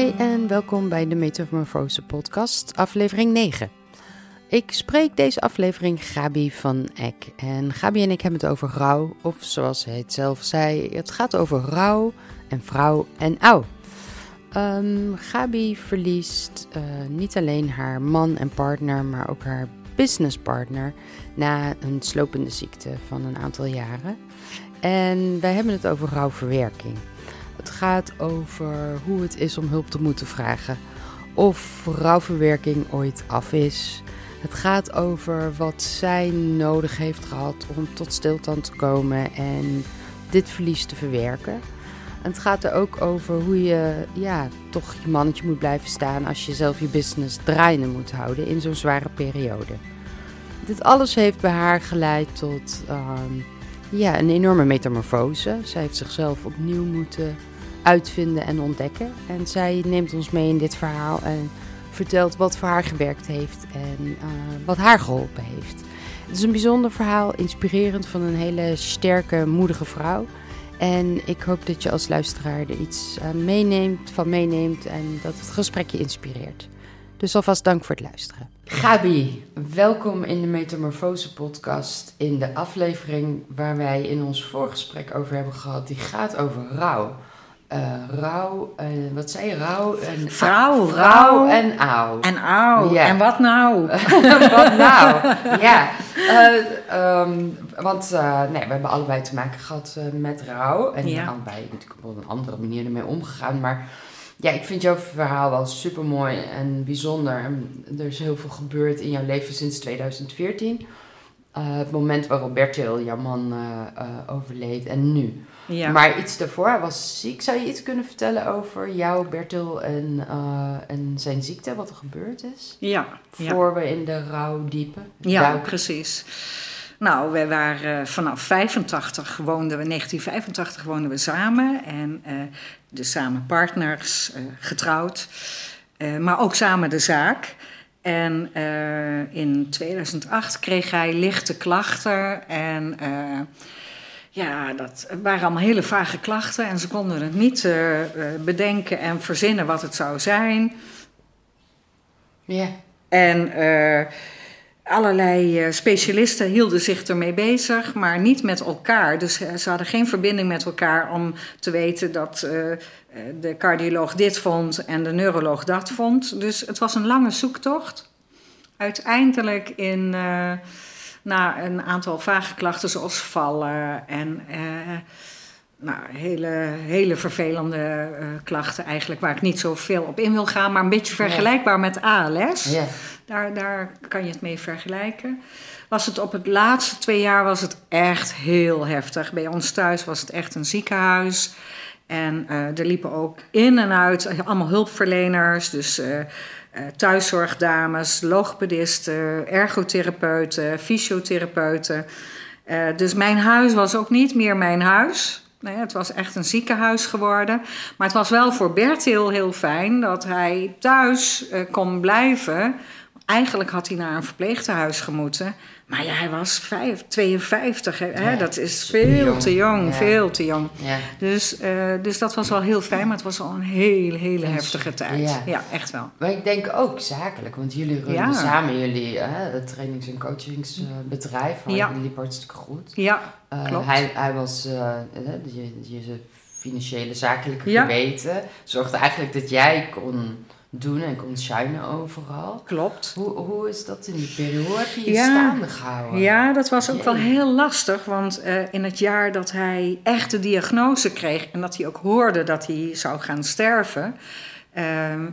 Hi en welkom bij de Metamorfose podcast, aflevering 9. Ik spreek deze aflevering Gabi van Eck. En Gabi en ik hebben het over rouw, of zoals hij het zelf zei, het gaat over rouw en vrouw en oud. Um, Gabi verliest uh, niet alleen haar man en partner, maar ook haar businesspartner na een slopende ziekte van een aantal jaren. En wij hebben het over rouwverwerking. Het gaat over hoe het is om hulp te moeten vragen. Of rouwverwerking ooit af is. Het gaat over wat zij nodig heeft gehad om tot stilstand te komen en dit verlies te verwerken. En het gaat er ook over hoe je ja, toch je mannetje moet blijven staan als je zelf je business draaiende moet houden in zo'n zware periode. Dit alles heeft bij haar geleid tot um, ja, een enorme metamorfose. Zij heeft zichzelf opnieuw moeten uitvinden en ontdekken. En zij neemt ons mee in dit verhaal en vertelt wat voor haar gewerkt heeft en uh, wat haar geholpen heeft. Het is een bijzonder verhaal, inspirerend van een hele sterke, moedige vrouw. En ik hoop dat je als luisteraar er iets uh, meeneemt, van meeneemt en dat het gesprek je inspireert. Dus alvast dank voor het luisteren. Gabi, welkom in de Metamorfose podcast. In de aflevering waar wij in ons voorgesprek over hebben gehad, die gaat over rouw. Rouw, uh, wat zei je? Rouw en vrouw, vrouw en auw. En auw. Ja. En wat nou? wat nou? ja. Uh, um, want nee, we hebben allebei te maken gehad met rouw. En ja. allebei natuurlijk op een andere manier ermee omgegaan. Maar ja, ik vind jouw verhaal wel super mooi en bijzonder. Er is heel veel gebeurd in jouw leven sinds 2014. Het moment waarop Bertil, jouw man, overleed en nu. Ja. Maar iets daarvoor, hij was ziek. Zou je iets kunnen vertellen over jou, Bertil, en, uh, en zijn ziekte, wat er gebeurd is? Ja. Voor we in de rouw diepen. Ja, duiken. precies. Nou, wij waren vanaf 85 woonden we, 1985 woonden we samen. En uh, dus samen partners, uh, getrouwd. maar ook samen de zaak. En in 2008 kreeg hij lichte klachten en ja, dat waren allemaal hele vage klachten en ze konden het niet uh, bedenken en verzinnen wat het zou zijn. Ja. En allerlei specialisten hielden zich ermee bezig, maar niet met elkaar. Dus ze hadden geen verbinding met elkaar om te weten dat de cardioloog dit vond en de neuroloog dat vond. Dus het was een lange zoektocht. Uiteindelijk in na een aantal vage klachten zoals vallen en nou, hele, hele vervelende uh, klachten eigenlijk, waar ik niet zo veel op in wil gaan, maar een beetje vergelijkbaar ja. met ALS. Ja. Daar, daar kan je het mee vergelijken. Was het op het laatste twee jaar was het echt heel heftig. Bij ons thuis was het echt een ziekenhuis. En uh, er liepen ook in en uit allemaal hulpverleners. Dus uh, thuiszorgdames, logopedisten, ergotherapeuten, fysiotherapeuten. Uh, dus mijn huis was ook niet meer mijn huis. Nee, het was echt een ziekenhuis geworden. Maar het was wel voor Bert heel, fijn dat hij thuis uh, kon blijven. Eigenlijk had hij naar een verpleegtehuis gemoeten. Maar ja, hij was vijf, 52. Hè? Ja, dat is veel jong. te jong, ja. veel te jong. Ja. Dus, uh, dus dat was wel heel fijn, maar het was wel een hele, hele heftige tijd. Ja. echt wel. Maar ik denk ook zakelijk, want jullie runnen samen jullie uh, het trainings- en coachingsbedrijf. Uh, ja. liep hartstikke goed. Ja, klopt. Hij, hij was je, je financiële zakelijke geweten. Zorgde eigenlijk dat jij kon doen en kon shinen overal. Klopt. Hoe, hoe is dat in die periode? Hoe heb je je ja, staande gehouden? Ja, dat was ook Jee. wel heel lastig. Want uh, in het jaar dat hij echt de diagnose kreeg... en dat hij ook hoorde dat hij zou gaan sterven... Uh,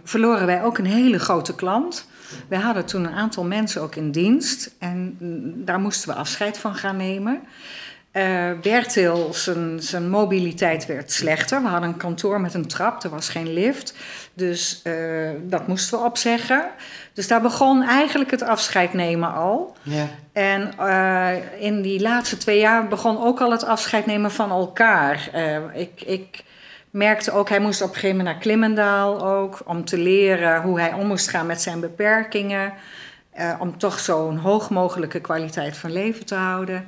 verloren wij ook een hele grote klant. We hadden toen een aantal mensen ook in dienst. En daar moesten we afscheid van gaan nemen... Uh, Bertil, zijn, zijn mobiliteit werd slechter. We hadden een kantoor met een trap, er was geen lift. Dus uh, dat moesten we opzeggen. Dus daar begon eigenlijk het afscheid nemen al. Ja. En uh, in die laatste twee jaar begon ook al het afscheid nemen van elkaar. ik, ik merkte ook, hij moest op een gegeven moment naar Klimmendaal ook... om te leren hoe hij om moest gaan met zijn beperkingen... om toch zo'n hoog mogelijke kwaliteit van leven te houden...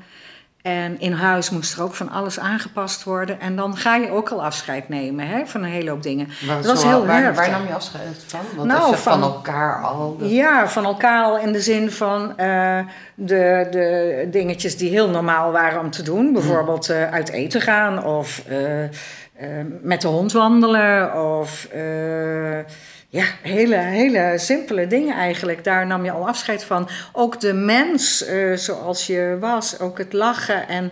En in huis moest er ook van alles aangepast worden. En dan ga je ook al afscheid nemen hè, van een hele hoop dingen. Maar Dat was zo- heel waar, waar nam je afscheid van? Want Nou, van, van- elkaar al... Ja, van elkaar al in de zin van eh, de, de dingetjes die heel normaal waren om te doen. Bijvoorbeeld eh, uit eten gaan of eh, met de hond wandelen. Of ja, hele, hele simpele dingen eigenlijk. Daar nam je al afscheid van. Ook de mens eh, zoals je was, ook het lachen en...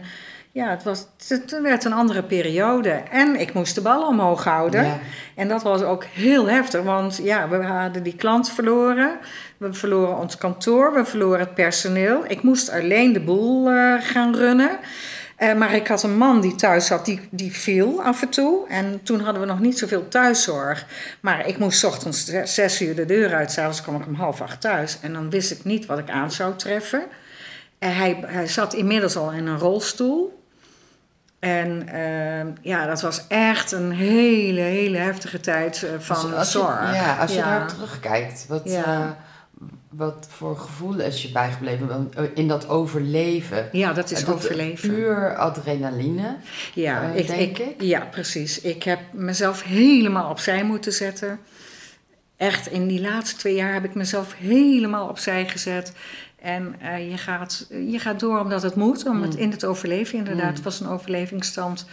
Ja, het, was, het werd een andere periode. En ik moest de bal omhoog houden. Ja. En dat was ook heel heftig, want ja, we hadden die klant verloren. We verloren ons kantoor, we verloren het personeel. Ik moest alleen de boel eh, gaan runnen. Eh, maar ik had een man die thuis zat, die, die viel af en toe. En toen hadden we nog niet zoveel thuiszorg. Maar ik moest 's ochtends zes- zes uur de deur uit, s'avonds kwam ik om half acht thuis. En dan wist ik niet wat ik aan zou treffen. En hij, hij zat inmiddels al in een rolstoel. En eh, ja, dat was echt een hele, hele heftige tijd eh, van als je- zorg. ja, als je Ja. daar terugkijkt, wat, Ja. Wat voor gevoel is je bijgebleven eh, in dat overleven? Ja, dat is Eh, overleven. Puur adrenaline. Ja, eh, ik, denk ik, ik. ja, precies. Ik heb mezelf helemaal opzij moeten zetten. Echt, in die laatste twee jaar heb ik mezelf helemaal opzij gezet. En je, gaat, je gaat door omdat het moet, om het Mm. in het overleven. Inderdaad, Mm. het was een overlevingsstand.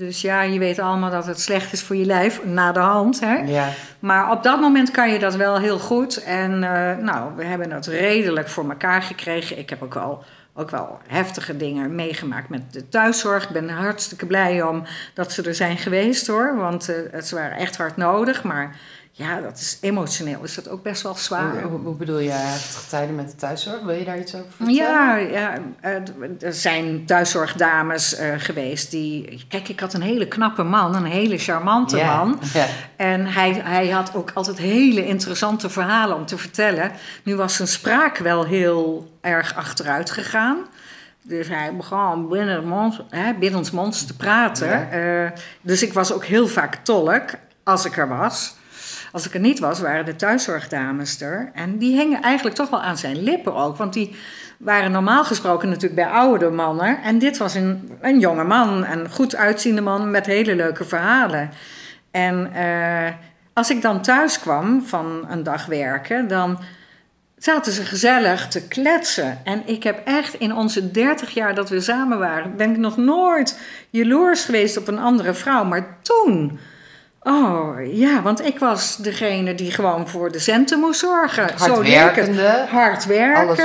Dus ja, je weet allemaal dat het slecht is voor je lijf, na de hand. Hè? Ja. Maar op dat moment kan je dat wel heel goed. En eh, nou, we hebben dat redelijk voor elkaar gekregen. Ik heb ook wel, ook wel heftige dingen meegemaakt met de thuiszorg. Ik ben hartstikke blij om dat ze er zijn geweest hoor. Want eh, ze waren echt hard nodig. Maar ja, dat is emotioneel. Is dat ook best wel zwaar. Hoe, bedoel je heftige tijden met de thuiszorg? Wil je daar iets over vertellen? Ja, ja eh, er zijn thuiszorgdames eh, geweest die... Kijk, ik had een hele knappe man, een hele charmante man. En hij, hij had ook altijd hele interessante verhalen om te vertellen. Nu was zijn spraak wel heel erg achteruit gegaan. Dus hij begon binnen, mond, hè, binnensmonds te praten. Ja. Eh, dus ik was ook heel vaak tolk, als ik er was. Als ik er niet was, waren de thuiszorgdames er. En die hingen eigenlijk toch wel aan zijn lippen ook. Want die waren normaal gesproken natuurlijk bij oudere mannen. En dit was een, een jonge man, een goed uitziende man met hele leuke verhalen. En eh, als ik dan thuis kwam van een dag werken, dan zaten ze gezellig te kletsen. En ik heb echt in onze 30 jaar dat we samen waren, ben ik nog nooit jaloers geweest op een andere vrouw. Maar toen. Oh ja, want ik was degene die gewoon voor de centen moest zorgen. Zo. Hardwerkende. Hard werken. Alles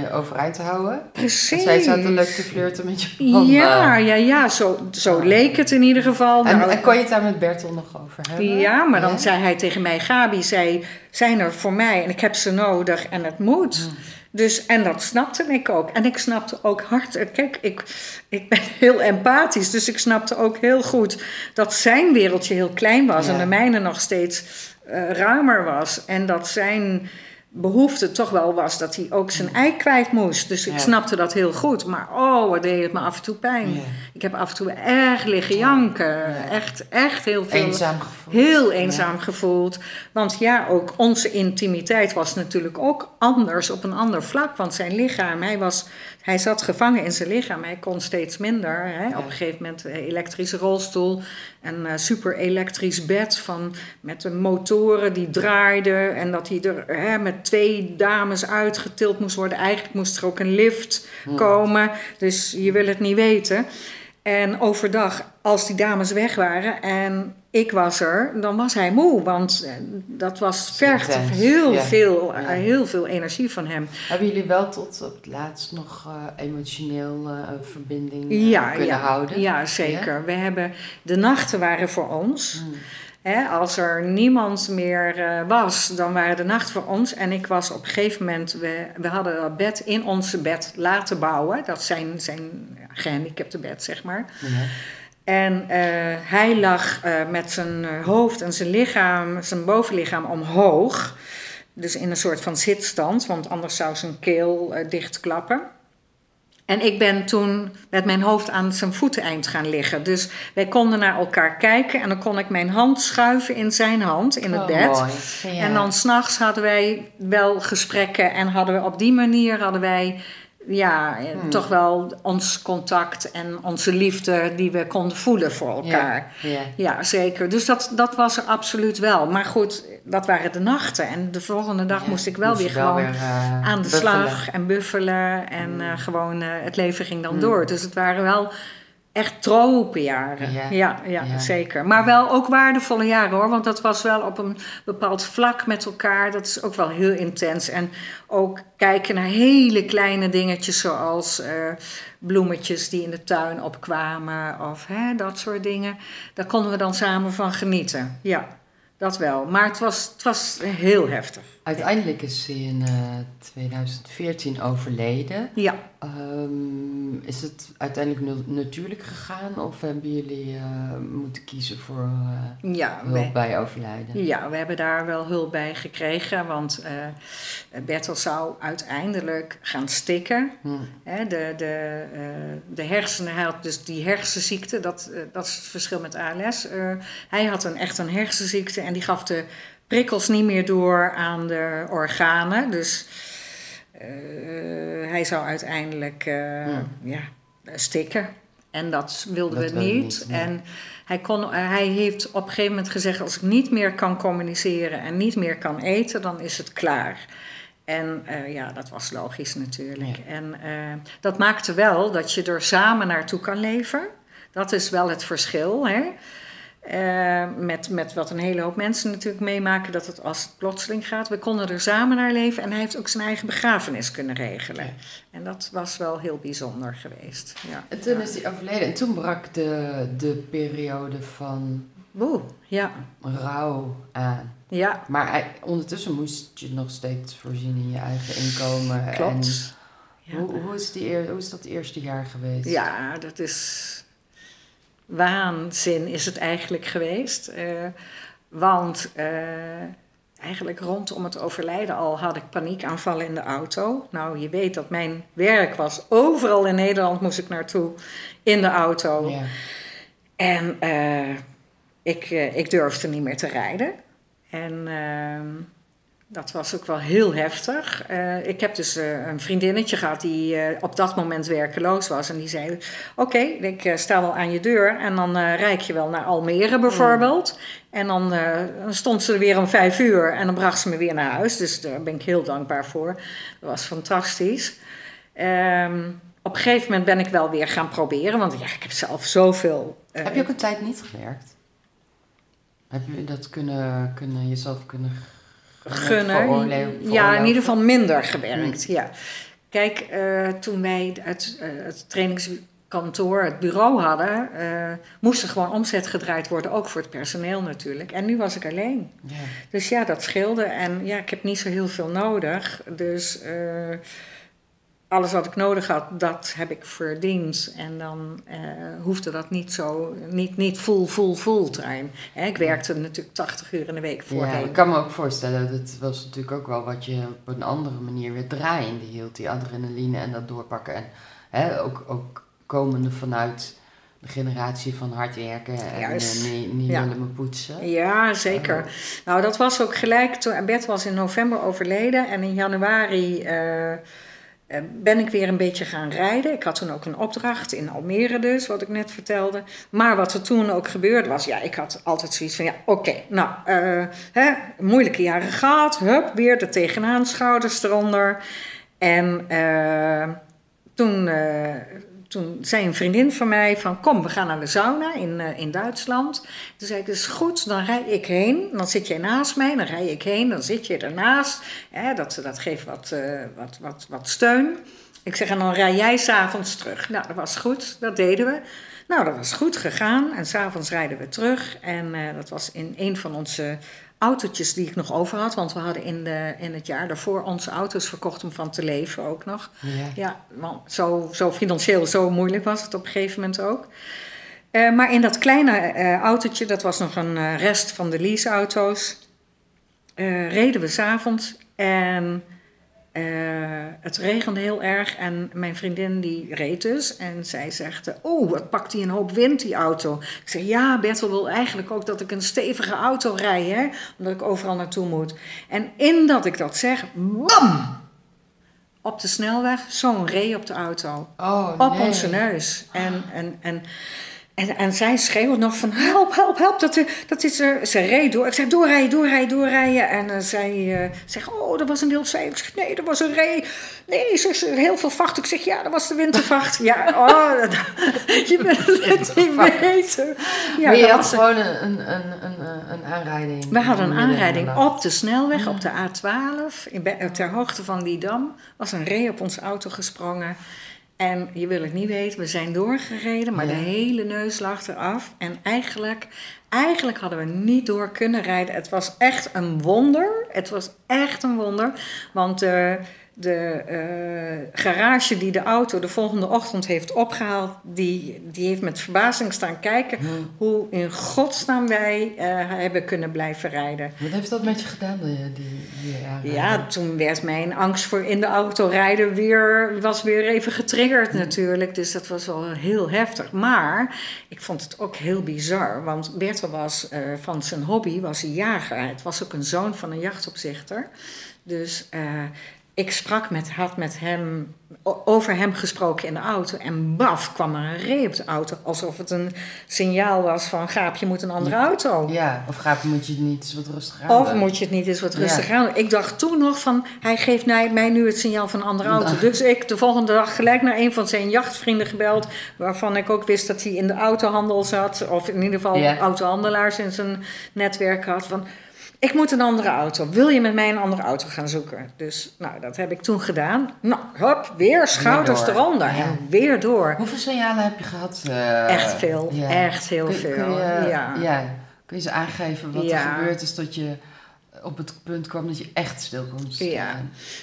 je overeind te houden. Precies. Zij zaten leuk te flirten met je man. Ja, eh. ja, ja, zo, zo leek het in ieder geval. En, Nou, en kon je het daar met Bertel nog over hebben? Ja, maar dan Ja? zei hij tegen mij: Gabi, zij zijn er voor mij en ik heb ze nodig en het moet. Hmm. Dus, en dat snapte ik ook. En ik snapte ook hard. eh, Kijk, ik, ik ben heel empathisch, dus ik snapte ook heel goed dat zijn wereldje heel klein was Ja. en de mijne nog steeds eh, ruimer was. En dat zijn behoefte toch wel was dat hij ook zijn ei kwijt moest. Dus ik Ja. snapte dat heel goed. Maar oh, wat deed het me af en toe pijn. Ja. Ik heb af en toe erg liggen janken. Ja. Echt, echt heel veel. Eenzaam gevoeld. Heel eenzaam gevoeld. Want ja, ook onze intimiteit was natuurlijk ook anders op een ander vlak. Want zijn lichaam, hij, was, hij zat gevangen in zijn lichaam. Hij kon steeds minder. Hè. Ja. Op een gegeven moment een elektrische rolstoel. Een eh, super elektrisch bed van, met de motoren die draaiden. En dat hij er hè, met twee dames uitgetild moest worden. Eigenlijk moest er ook een lift Hmm. komen. Dus je wil het niet weten. En overdag, als die dames weg waren en ik was er, dan was hij moe. Want eh, dat was vergt heel, ja. veel, Ja. eh, heel veel energie van hem. Hebben jullie wel tot op het laatst nog eh, emotioneel verbinding Ja, kunnen houden? ja, zeker. We hebben, de nachten waren voor ons. Hmm. Hè, als er niemand meer was, dan waren de nachten voor ons. En ik was op een gegeven moment, we, we hadden dat bed in onze bed laten bouwen. Dat zijn zijn gehandicapte bed, zeg maar. Ja. En eh, hij lag eh, met zijn eh, hoofd en zijn lichaam, zijn bovenlichaam omhoog. Dus in een soort van zitstand, want anders zou zijn keel dichtklappen. En ik ben toen met mijn hoofd aan zijn voeteneind gaan liggen. Dus wij konden naar elkaar kijken en dan kon ik mijn hand schuiven in zijn hand in het Oh, bed. Ja. En dan s'nachts hadden wij wel gesprekken en hadden we op die manier hadden wij ja, Hmm. toch wel ons contact en onze liefde die we konden voelen voor elkaar. Ja. Ja, zeker. Dus dat, dat was er absoluut wel. Maar goed, dat waren de nachten. En de volgende dag Ja, moest ik wel moest weer wel gewoon weer, eh, aan de buffelen. slag en buffelen. En eh, gewoon, eh, het leven ging dan Mm. door. Dus het waren wel echt tropenjaren. Ja. Ja, ja, Ja. zeker. Maar wel ook waardevolle jaren hoor. Want dat was wel op een bepaald vlak met elkaar. Dat is ook wel heel intens. En ook kijken naar hele kleine dingetjes zoals eh, bloemetjes die in de tuin opkwamen. Of hè, dat soort dingen. Daar konden we dan samen van genieten. Ja, dat wel. Maar het was, het was heel heftig. Uiteindelijk is ze in eh, 2014 overleden. Ja. Ehm, is het uiteindelijk natuurlijk gegaan of hebben jullie eh, moeten kiezen voor eh, Ja, hulp wij- bij overlijden? Ja, we hebben daar wel hulp bij gekregen, want eh Bertel zou uiteindelijk gaan stikken. Hm. Hè, de, de, eh, de hersenen, hij had dus die hersenziekte, dat, eh, dat is het verschil met ALS. Eh, hij had een, echt een hersenziekte en die gaf de prikkels niet meer door aan de organen. Dus eh, hij zou uiteindelijk eh, Ja. ja, stikken. En dat wilden Dat we niet. niet, nee. En hij, kon, eh, hij heeft op een gegeven moment gezegd: als ik niet meer kan communiceren en niet meer kan eten, dan is het klaar. En ja, dat was logisch natuurlijk. En dat maakte wel dat je er samen naartoe kan leven. Dat is wel het verschil. Hè? Eh, met, met wat een hele hoop mensen natuurlijk meemaken, dat het als het plotseling gaat. We konden er samen naar leven en hij heeft ook zijn eigen begrafenis kunnen regelen. Ja. En dat was wel heel bijzonder geweest. Ja. En toen Ja. is hij overleden en toen brak de, de periode van Oeh, ja, rouw aan. ja, Maar hij- ondertussen moest je nog steeds voorzien in je eigen inkomen. klopt. En hoe, hoe, is die hoe is dat eerste jaar geweest? Ja, dat is waanzin is het eigenlijk geweest. Eh, want eh, eigenlijk rondom het overlijden al had ik paniekaanvallen in de auto. Nou, je weet dat mijn werk was. Overal in Nederland moest ik naartoe in de auto. Ja. En eh, ik, ik durfde niet meer te rijden. En ehm, dat was ook wel heel heftig. Eh, ik heb dus eh, een vriendinnetje gehad die eh, op dat moment werkeloos was. En die zei, oké, ik sta wel aan je deur. En dan rijd je wel naar Almere bijvoorbeeld. En dan, dan stond ze er weer om vijf uur. En dan bracht ze me weer naar huis. Dus daar ben ik heel dankbaar voor. Dat was fantastisch. Ehm, op een gegeven moment ben ik wel weer gaan proberen. Want ja, ik heb zelf zoveel... Heb je ook een tijd niet gewerkt? Heb je dat kunnen, kunnen jezelf kunnen g- gunnen. veroorle- Ja, in ieder geval minder gewerkt. Ja. Kijk, eh, toen wij het, eh, het trainingskantoor, het bureau hadden, eh, moest er gewoon omzet gedraaid worden, ook voor het personeel natuurlijk. En nu was ik alleen. Ja. Dus ja, dat scheelde. En ja, ik heb niet zo heel veel nodig. Dus alles wat ik nodig had, dat heb ik verdiend. En dan eh, hoefde dat niet zo, niet, niet full, full, fulltime. Hè, ik werkte natuurlijk 80 uur in de week Ja, voorheen. ik kan me ook voorstellen, dat was natuurlijk ook wel wat je op een andere manier weer draaiende hield. Die adrenaline en dat doorpakken. En hè, ook, ook komende vanuit de generatie van hard werken en Juist. eh, niet, niet Ja. willen me poetsen. Ja, zeker. Nou, dat was ook gelijk toen Bert was in november overleden en in januari eh, ben ik weer een beetje gaan rijden. Ik had toen ook een opdracht in Almere dus, wat ik net vertelde. Maar wat er toen ook gebeurde was, ja, ik had altijd zoiets van, ja, oké, nou, eh, hè, moeilijke jaren gehad, hup, weer er tegenaan, schouders eronder. En eh, toen, eh, toen zei een vriendin van mij van, kom, we gaan naar de sauna in, eh, in Duitsland. Toen zei ik, is goed, dan rij ik heen. Dan zit jij naast mij, dan rij ik heen, dan zit je ernaast. Hè, dat, dat geeft wat, eh, wat, wat, wat steun. Ik zeg, en dan rij jij s'avonds terug. Nou, dat was goed, dat deden we. Nou, dat was goed gegaan. En s'avonds rijden we terug. En eh, dat was in een van onze autootjes die ik nog over had. Want we hadden in, de, in het jaar daarvoor onze auto's verkocht om van te leven ook nog. Ja. Ja, want zo, zo financieel, zo moeilijk was het op een gegeven moment ook. Eh, maar in dat kleine eh, autootje, dat was nog een eh, rest van de leaseauto's, reden we s'avonds en het regende heel erg. En mijn vriendin die reed dus en zij zegt, oh, wat pakt die een hoop wind, die auto. Ik zeg, ja, Bertel wil eigenlijk ook dat ik een stevige auto rij, hè, omdat ik overal naartoe moet. En in dat ik dat zeg, bam! op de snelweg zo'n ree op de auto. Oh, Op nee. onze neus. En, en, en, en, en zij schreeuwt nog van help, help, help. Dat, dat is er. Ze reed door. Ik zeg doorrijden, doorrijden, doorrijden. En uh, zij uh, zegt, oh, dat was een wild zwijn. Ik zeg, nee, dat was een ree. Nee, ze heel veel vacht. Ik zeg, ja, dat was de wintervacht. ja, oh, dat, je wil het niet weten. Ja, maar je had gewoon een, een, een, een, een aanrijding. we hadden een aanrijding op de snelweg, op de A12, in, ter hoogte van die dam. was een ree op onze auto gesprongen. En je wil het niet weten, we zijn doorgereden, maar Ja. de hele neus lag eraf. En eigenlijk, eigenlijk hadden we niet door kunnen rijden. Het was echt een wonder. Het was echt een wonder. Want de, de eh, garage die de auto de volgende ochtend heeft opgehaald, die, die heeft met verbazing staan kijken hoe in godsnaam wij eh, hebben kunnen blijven rijden. Wat heeft dat met je gedaan, die, die, die aanrijding? Ja, toen werd mijn angst voor in de auto rijden weer, was weer even getriggerd natuurlijk. Dus dat was wel heel heftig. Maar ik vond het ook heel bizar. Want Bertel was eh, van zijn hobby, was hij jager. Het was ook een zoon van een jachtopzichter. Dus ik sprak met, had met hem, over hem gesproken in de auto. En baf, kwam er een ree op de auto. Alsof het een signaal was van, Gaap, je moet een andere auto. Ja, of Gaap, moet je niet eens wat rustig aan Of doen? moet je het niet eens wat Ja. rustig aan doen? Ik dacht toen nog van, hij geeft mij, nu het signaal van een andere auto. Dus ik de volgende dag gelijk naar een van zijn jachtvrienden gebeld. Waarvan ik ook wist dat hij in de autohandel zat. Of in ieder geval Ja. autohandelaars in zijn netwerk had. Van, ik moet een andere auto. Wil je met mij een andere auto gaan zoeken? Dus nou, dat heb ik toen gedaan. Nou, hop, weer schouders eronder. Ja. En weer door. Hoeveel signalen heb je gehad? eh, Echt veel. ja. Echt heel Kun- veel. Kun je, ja. ja. kun je eens aangeven wat er gebeurd is tot je op het punt kwam dat je echt stil kon staan? Ja.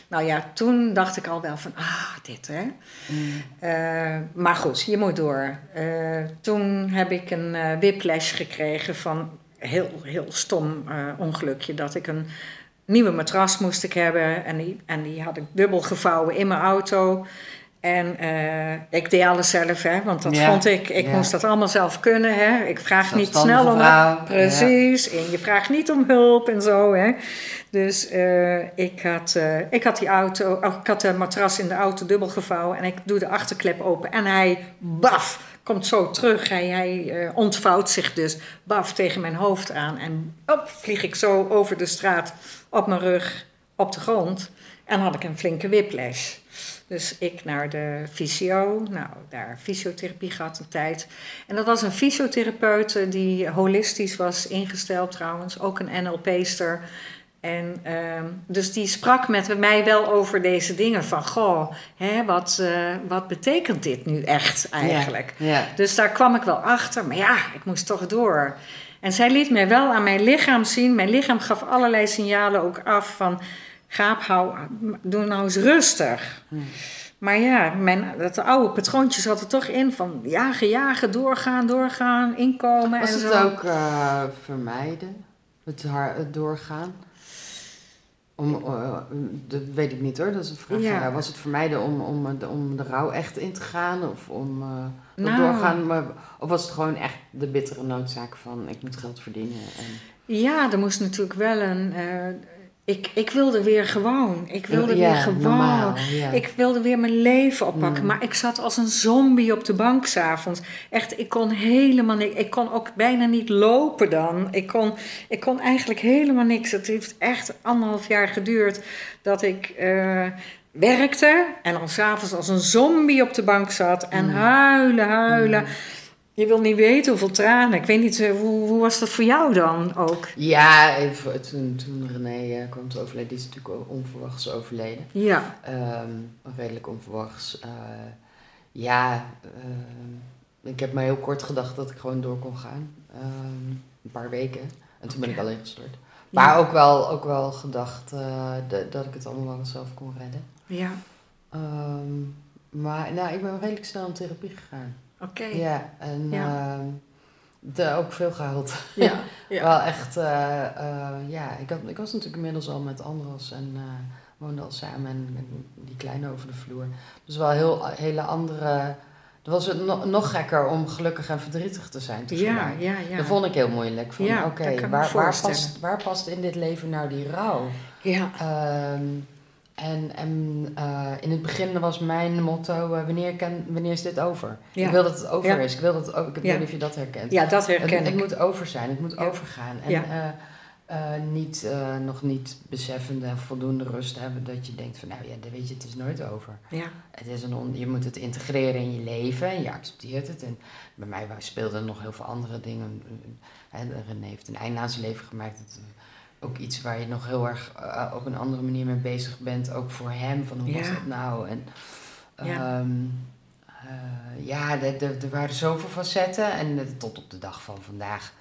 Nou ja, toen dacht ik al wel van, ah, dit hè. Mm. Eh, maar goed, je moet door. Eh, toen heb ik een whiplash gekregen van heel, heel stom eh, ongelukje. Dat ik een nieuwe matras moest ik hebben. En die, en die had ik dubbel gevouwen in mijn auto. En eh, ik deed alles zelf, hè, want dat Ja, vond ik, ik ja. moest dat allemaal zelf kunnen. Hè. Ik vraag niet snel om vrouw, Precies, en je vraagt niet om hulp en zo. Hè. Dus eh, ik, had, eh, ik had die auto, oh, ik had de matras in de auto dubbel gevouwen en ik doe de achterklep open en hij, baf, komt zo terug. Hij, hij eh, ontvouwt zich dus, baf, tegen mijn hoofd aan en op, vlieg ik zo over de straat op mijn rug op de grond en had ik een flinke whiplash. Dus ik naar de fysio, nou daar fysiotherapie gehad een tijd. En dat was een fysiotherapeut die holistisch was ingesteld trouwens, ook een NLP'ster. En ehm, dus die sprak met mij wel over deze dingen van, goh, hè, wat, eh, wat betekent dit nu echt eigenlijk? Ja. ja. Dus daar kwam ik wel achter, maar ja, ik moest toch door. En zij liet mij wel aan mijn lichaam zien. Mijn lichaam gaf allerlei signalen ook af van... Gaap, hou, doe nou eens rustig. Hmm. Maar ja, mijn, dat oude patroontje zat er toch in van jagen, jagen, doorgaan, doorgaan, inkomen Was en het zo. ook eh, vermijden? Het, haar, het doorgaan? Om, eh, dat weet ik niet hoor, dat is een vraag. Ja. was het vermijden om, om, de- om de rouw echt in te gaan? Of om Nou. doorgaan? Maar, of was het gewoon echt de bittere noodzaak van ik moet geld verdienen? En, Ja, er moest natuurlijk wel een... eh, ik, ik wilde weer gewoon. Ik wilde Ja, weer gewoon. normaal, ja. Ik wilde weer mijn leven oppakken. Mm. Maar ik zat als een zombie op de bank s'avonds. Echt, ik kon helemaal niks. Ik kon ook bijna niet lopen dan. Ik kon, ik kon eigenlijk helemaal niks. Het heeft echt anderhalf jaar geduurd dat ik eh, werkte. En dan s'avonds als een zombie op de bank zat. En Mm. huilen, huilen. Je wil niet weten hoeveel tranen. Ik weet niet, eh, hoe, hoe was dat voor jou dan ook? Ja, even, toen, toen René eh, kwam te overlijden, die is natuurlijk ook onverwachts overleden. Ja, Ehm, redelijk onverwachts. Eh, ja, ehm, ik heb maar heel kort gedacht dat ik gewoon door kon gaan. Ehm, een paar weken. En toen ben ik alleen gestort. Maar ook wel, ook wel gedacht eh, dat- dat ik het allemaal wel zelf kon redden. ja, maar nou, ik ben redelijk snel in therapie gegaan. Oké. Ja, en Ja. ehm, de, ook veel gehuild. Ja, ja. Wel echt, eh, eh, ja, ik, had, ik was natuurlijk inmiddels al met Andros en eh woonde al samen en, en die kleine over de vloer. Dus wel heel hele andere. Dan was het no- nog gekker om gelukkig en verdrietig te zijn ja, ja, ja. Dat vond ik heel moeilijk. Van, Ja, oké, waar, waar, past, waar past in dit leven nou die rouw? Ja, Ehm, En, en eh, in het begin was mijn motto, uh, wanneer, kan, wanneer is dit over? Ja. Ik wil dat het over Ja. is. Ik wil dat het over, ik Ja. weet niet of je dat herkent. Ja, dat herken het ik. moet over zijn, het moet Ja. overgaan. En Ja. eh, eh, niet, eh, nog niet beseffende, voldoende rust hebben dat je denkt van, nou ja, dat weet je, het is nooit over. Ja, Het is een on- je moet het integreren in je leven en je accepteert het. En bij mij speelden nog heel veel andere dingen. Hè, René heeft een einde aan zijn leven gemaakt. Eh, ook iets waar je nog heel erg eh, op een andere manier mee bezig bent. Ook voor hem, van hoe was het nou? En, Ja. ehm, eh, ja, er- waren zoveel facetten. En eh, tot op de dag van vandaag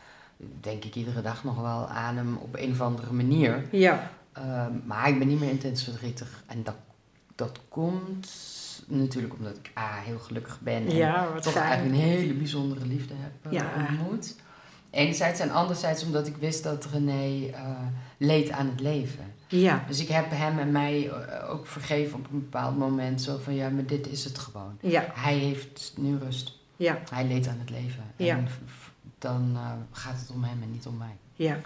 denk ik iedere dag nog wel aan hem op een of andere manier. ja, Ehm, maar ik ben niet meer intens verdrietig. En dat, dat komt natuurlijk omdat ik A, heel gelukkig ben. En ja toch fijn. eigenlijk een hele bijzondere liefde heb eh, Ja. ontmoet. Enerzijds en anderzijds omdat ik wist dat René eh, leed aan het leven. Ja, Dus ik heb hem en mij eh, ook vergeven op een bepaald moment. Zo van, ja, maar dit is het gewoon. ja, Hij heeft nu rust. ja, Hij leed aan het leven. Ja. En dan eh, gaat het om hem en niet om mij. ja.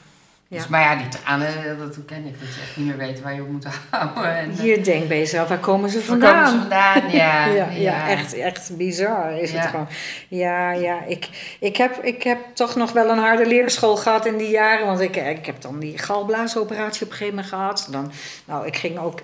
Ja. Dus, maar ja, die tranen, dat ken ik. Dat je echt niet meer weet waar je op moet houden. En, eh, Je denkt bij jezelf, waar komen ze waar vandaan? komen ze vandaan? Ja, ja, ja, echt, echt bizar is Ja. het gewoon. Ja, ja ik, ik, heb, ik heb toch nog wel een harde leerschool gehad in die jaren. Want ik, ik heb dan die galblaasoperatie op een gegeven moment gehad. Dan, nou, ik ging ook...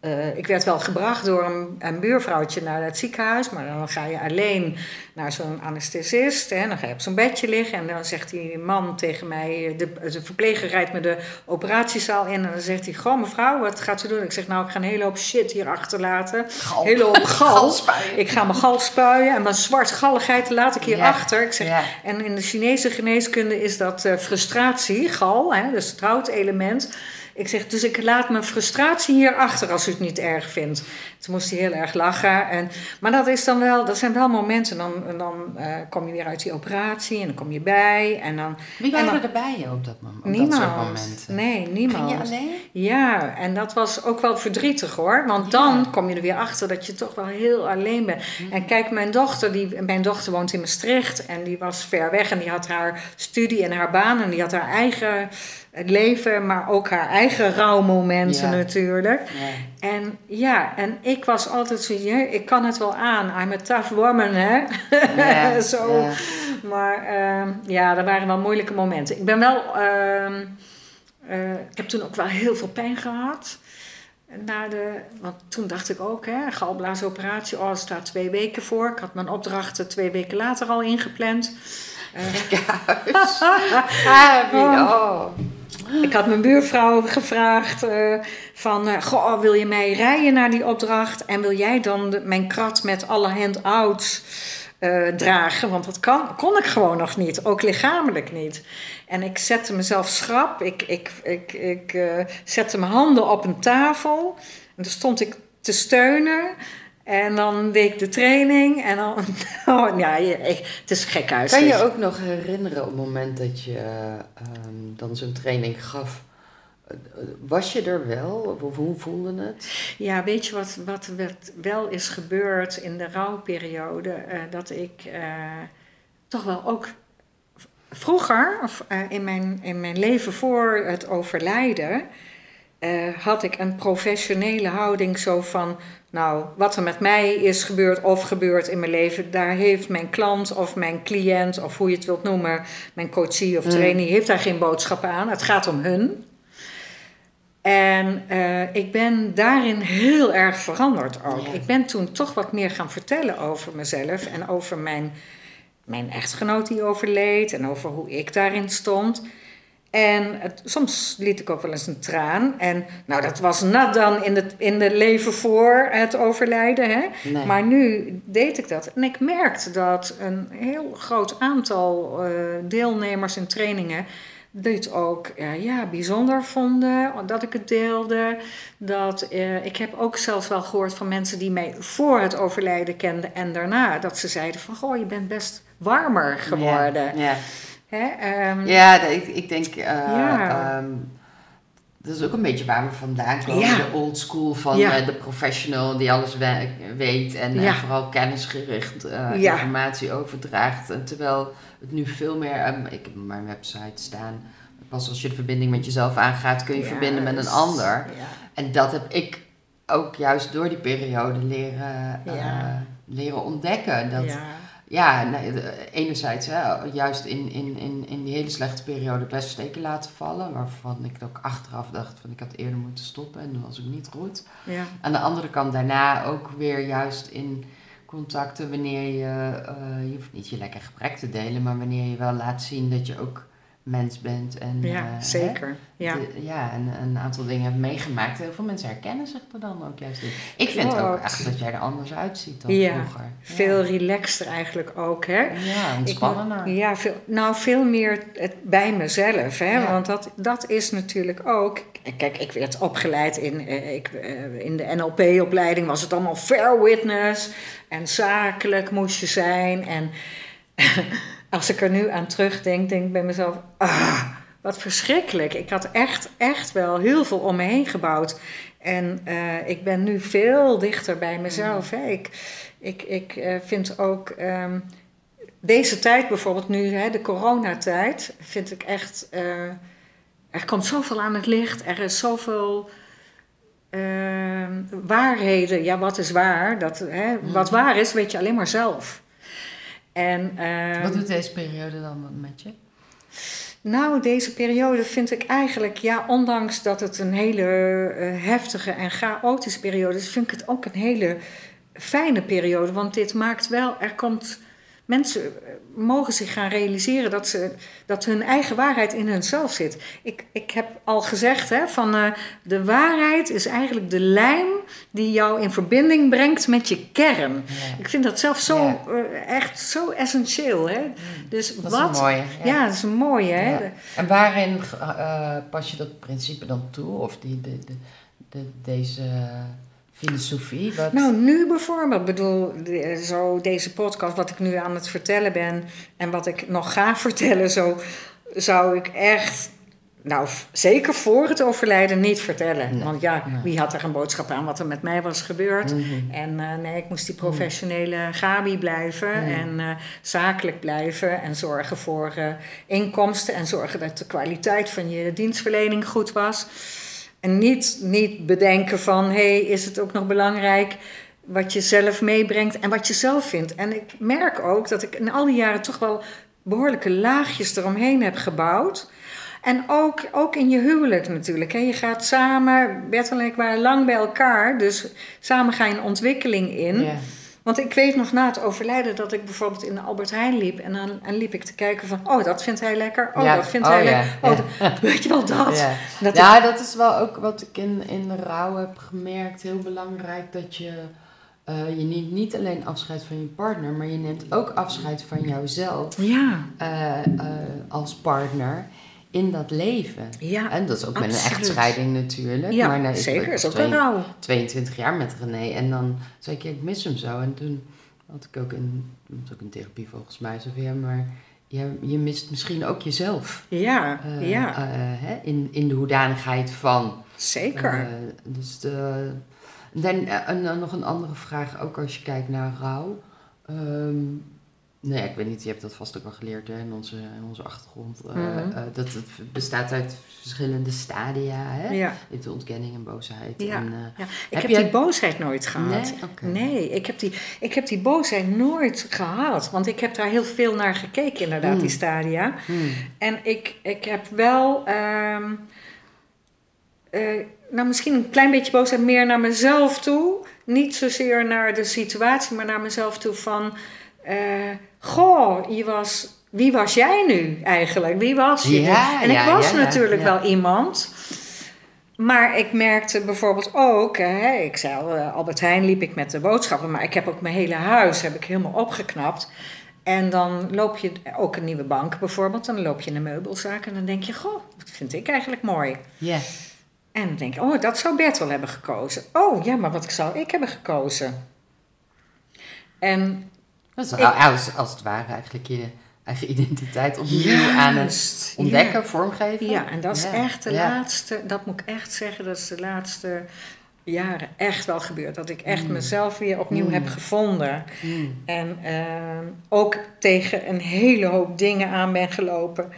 eh, ik werd wel gebracht door een, een buurvrouwtje naar het ziekenhuis. Maar dan ga je alleen naar zo'n anesthesist. Hè, dan ga je op zo'n bedje liggen. En dan zegt die man tegen mij... De, de verpleger rijdt me de operatiezaal in. En dan zegt hij... Goh, mevrouw, wat gaat u doen? Ik zeg, nou, ik ga een hele hoop shit hier achterlaten. Gal. Hele hoop gal. Ik ga mijn gal spuien en mijn zwartgalligheid laat ik hier achter. Ik zeg. En in de Chinese geneeskunde is dat eh, frustratie, gal, hè, dus het houtelement. Ik zeg, dus ik laat mijn frustratie hier achter als u het niet erg vindt. Toen moest hij heel erg lachen. En, maar dat, is dan wel, dat zijn wel momenten. Dan, dan eh, kom je weer uit die operatie en dan kom je bij. En dan, Wie En waren dan- er bij je op dat moment? Op niemand. dat soort momenten? Nee, niemand. Ging je alleen? Ja, en dat was ook wel verdrietig hoor. Want Ja. dan kom je er weer achter dat je toch wel heel alleen bent. En kijk, mijn dochter, die, mijn dochter woont in Maastricht en die was ver weg en die had haar studie en haar baan en die had haar eigen leven, maar ook haar eigen rouwmomenten Ja. natuurlijk. Ja. En ja, en ik was altijd zo, ja, ik kan het wel aan. I'm a tough woman, hè. Ja, zo. ja. Maar ehm, ja, er waren wel moeilijke momenten. Ik ben wel, ehm, eh, ik heb toen ook wel heel veel pijn gehad. Na de, want toen dacht ik ook, hè, galblaasoperatie, oh, er staat twee weken voor. Ik had mijn opdrachten twee weken later al ingepland. Eh, Ah, wie- oh. Ik had mijn buurvrouw gevraagd eh, van, eh, goh, wil je mij rijden naar die opdracht? En wil jij dan mijn krat met alle handouts eh dragen? Want dat kan, kon ik gewoon nog niet, ook lichamelijk niet. En ik zette mezelf schrap, ik, ik, ik, ik zette mijn handen op een tafel. En toen stond ik te steunen. En dan deed ik de training. En dan, oh, ja, het is gek huis. Kan je ook nog herinneren op het moment dat je ehm, dan zo'n training gaf? Was je er wel? Of hoe voelde het? Ja, weet je wat, wat, wel is gebeurd in de rouwperiode? Eh, dat ik eh, toch wel ook vroeger, of eh, in, mijn, in mijn leven voor het overlijden, eh, had ik een professionele houding zo van, nou, wat er met mij is gebeurd of gebeurd in mijn leven, daar heeft mijn klant of mijn cliënt, of hoe je het wilt noemen, mijn coachie of Mm. trainee, heeft daar geen boodschap aan. Het gaat om hun. En eh, ik ben daarin heel erg veranderd ook. Ja. Ik ben toen toch wat meer gaan vertellen over mezelf en over mijn, mijn echtgenoot die overleed en over hoe ik daarin stond. En het, soms liet ik ook wel eens een traan. En nou, dat was nat dan in het in de leven voor het overlijden. Hè? Nee. Maar nu deed ik dat. En ik merkte dat een heel groot aantal eh, deelnemers in trainingen dit ook eh, ja, bijzonder vonden dat ik het deelde. Dat, eh, ik heb ook zelfs wel gehoord van mensen die mij voor het overlijden kenden en daarna. Dat ze zeiden van, goh, je bent best warmer geworden. Ja, ja. Hè? ehm, Ja, ik, ik denk, eh, Ja. ehm, dat is ook een beetje waar we vandaan komen. Ja. De old school van Ja. eh, de professional die alles we- weet en eh, vooral kennisgericht informatie overdraagt. En terwijl het nu veel meer, ehm, ik heb mijn website staan, pas als je de verbinding met jezelf aangaat kun je verbinden met een ander. En dat heb ik ook juist door die periode leren, leren ontdekken. Dat, ja. Nee, de- enerzijds hè, juist in, in, in, in die hele slechte periode best steken laten vallen. Waarvan ik ook achteraf dacht van ik had eerder moeten stoppen en dat was ook niet goed. ja. Aan de andere kant daarna ook weer juist in contacten wanneer je, eh, je hoeft niet je lekker gebrek te delen, maar wanneer je wel laat zien dat je ook mens bent. En, ja eh, hè, zeker. Ja. de- ja, en een aantal dingen hebt meegemaakt. Heel veel mensen herkennen zich er dan ook juist in. Ik vind ook echt dat jij er anders uitziet dan Ja, vroeger. Veel relaxter eigenlijk ook, hè? Ja, Ik ontspannender. moet- ja, veel, nou veel meer het, bij mezelf. Hè? Ja. Want dat, dat is natuurlijk ook. Kijk, ik werd opgeleid in, eh, ik, eh, in de NLP-opleiding, was het allemaal fair witness. En zakelijk moest je zijn. En als ik er nu aan terugdenk, denk ik bij mezelf: ah, wat verschrikkelijk. Ik had echt, echt wel heel veel om me heen gebouwd. En eh, ik ben nu veel dichter bij mezelf. Hè? Ik, ik, ik eh, vind ook. ehm, deze tijd bijvoorbeeld nu, hè, de coronatijd, vind ik echt. eh, er komt zoveel aan het licht, er is zoveel. ehm, waarheden, ja, wat is waar? Dat, hè, Wat waar is, weet je alleen maar zelf. En, ehm, Wat doet deze periode dan met je? nou, deze periode vind ik eigenlijk, ja, ondanks dat het een hele eh, heftige en chaotische periode is, vind ik het ook een hele fijne periode. Want dit maakt wel, er komt, mensen eh, mogen zich gaan realiseren dat, ze, dat hun eigen waarheid in hunzelf zit. Ik, ik heb al gezegd, hè, van eh, de waarheid is eigenlijk de lijm die jou in verbinding brengt met je kern. Ja. Ik vind dat zelf zo, Ja. eh, echt zo essentieel. Hè? Dus Dat wat, is een mooie. ja, dat is een mooie. Hè? En waarin pas je dat principe dan toe? Of die, de, de, de- deze filosofie? Wat? Nou, nu bijvoorbeeld, ik bedoel, zo deze podcast, wat ik nu aan het vertellen ben en wat ik nog ga vertellen, zo zou ik echt, nou, zeker voor het overlijden niet vertellen. Nee, Want ja, nee. wie had er een boodschap aan wat er met mij was gebeurd? Mhm. En eh, nee, ik moest die professionele Gabi blijven Mm. en eh, zakelijk blijven en zorgen voor eh, inkomsten en zorgen dat de kwaliteit van je dienstverlening goed was. En niet, niet bedenken van, hé, hey, is het ook nog belangrijk wat je zelf meebrengt en wat je zelf vindt. En ik merk ook dat ik in al die jaren toch wel behoorlijke laagjes eromheen heb gebouwd. En ook, ook in je huwelijk natuurlijk. Hè. Je gaat samen, Bertel en lang bij elkaar, dus samen ga je een ontwikkeling in. Ja. Want ik weet nog na het overlijden dat ik bijvoorbeeld in de Albert Heijn liep. En dan en liep ik te kijken van, oh, dat vindt hij lekker. Oh, Ja, dat vindt oh, hij ja, lekker. Oh, ja. weet je wel dat? Ja. dat ja, dat is wel ook wat ik in, in de rouw heb gemerkt. Heel belangrijk dat je, eh, je neemt niet alleen afscheid van je partner, maar je neemt ook afscheid van jouzelf ja, eh, eh, als partner in dat leven. ja, En dat is ook met een echtscheiding natuurlijk. ja maar nee, zeker. is ook een rouw. 22 jaar met René. En dan zei ik, ja, ik mis hem zo. En toen had ik ook in, dat ook in therapie volgens mij, zo van, ja, maar je, je mist misschien ook jezelf. Ja, Eh, ja, eh, hè, in, in de hoedanigheid van. zeker. Eh, dus de, dan, en dan nog een andere vraag, ook als je kijkt naar rouw. Ehm, nee, ik weet niet, je hebt dat vast ook wel geleerd hè, in, onze, in onze achtergrond. eh, Mhm. eh, dat het bestaat uit verschillende stadia. Hè? ja. Je hebt de ontkenning en boosheid. Ja. En, eh, Ja, ik Heb heb, jij- die boosheid nooit gehad. Nee? Ik heb, die, ik heb die boosheid nooit gehad. Want ik heb daar heel veel naar gekeken, inderdaad, Mm. die stadia. hmm. En ik, ik heb wel, ehm, eh, nou misschien een klein beetje boosheid meer naar mezelf toe. Niet zozeer naar de situatie, maar naar mezelf toe van... goh, je was, wie was jij nu eigenlijk? Wie was je? Ja, en ik was ja, natuurlijk wel iemand... Maar ik merkte bijvoorbeeld ook, hè, ik zei al, eh, Albert Heijn liep ik met de boodschappen, maar ik heb ook mijn hele huis heb ik helemaal opgeknapt. En dan loop je ook een nieuwe bank bijvoorbeeld, dan loop je in een meubelzaak en dan denk je, goh, dat vind ik eigenlijk mooi. Ja. En dan denk je, oh, dat zou Bert wel hebben gekozen. Oh, ja, maar wat zou ik hebben gekozen? En Als, als het ware eigenlijk je eigen identiteit opnieuw aan het ontdekken, vormgeven. Ja, en dat is Ja, echt de ja. laatste, dat moet ik echt zeggen, dat is de laatste jaren echt wel gebeurd. Dat ik echt Mm. mezelf weer opnieuw Mm. heb gevonden. Hmm. En ehm, ook tegen een hele hoop dingen aan ben gelopen.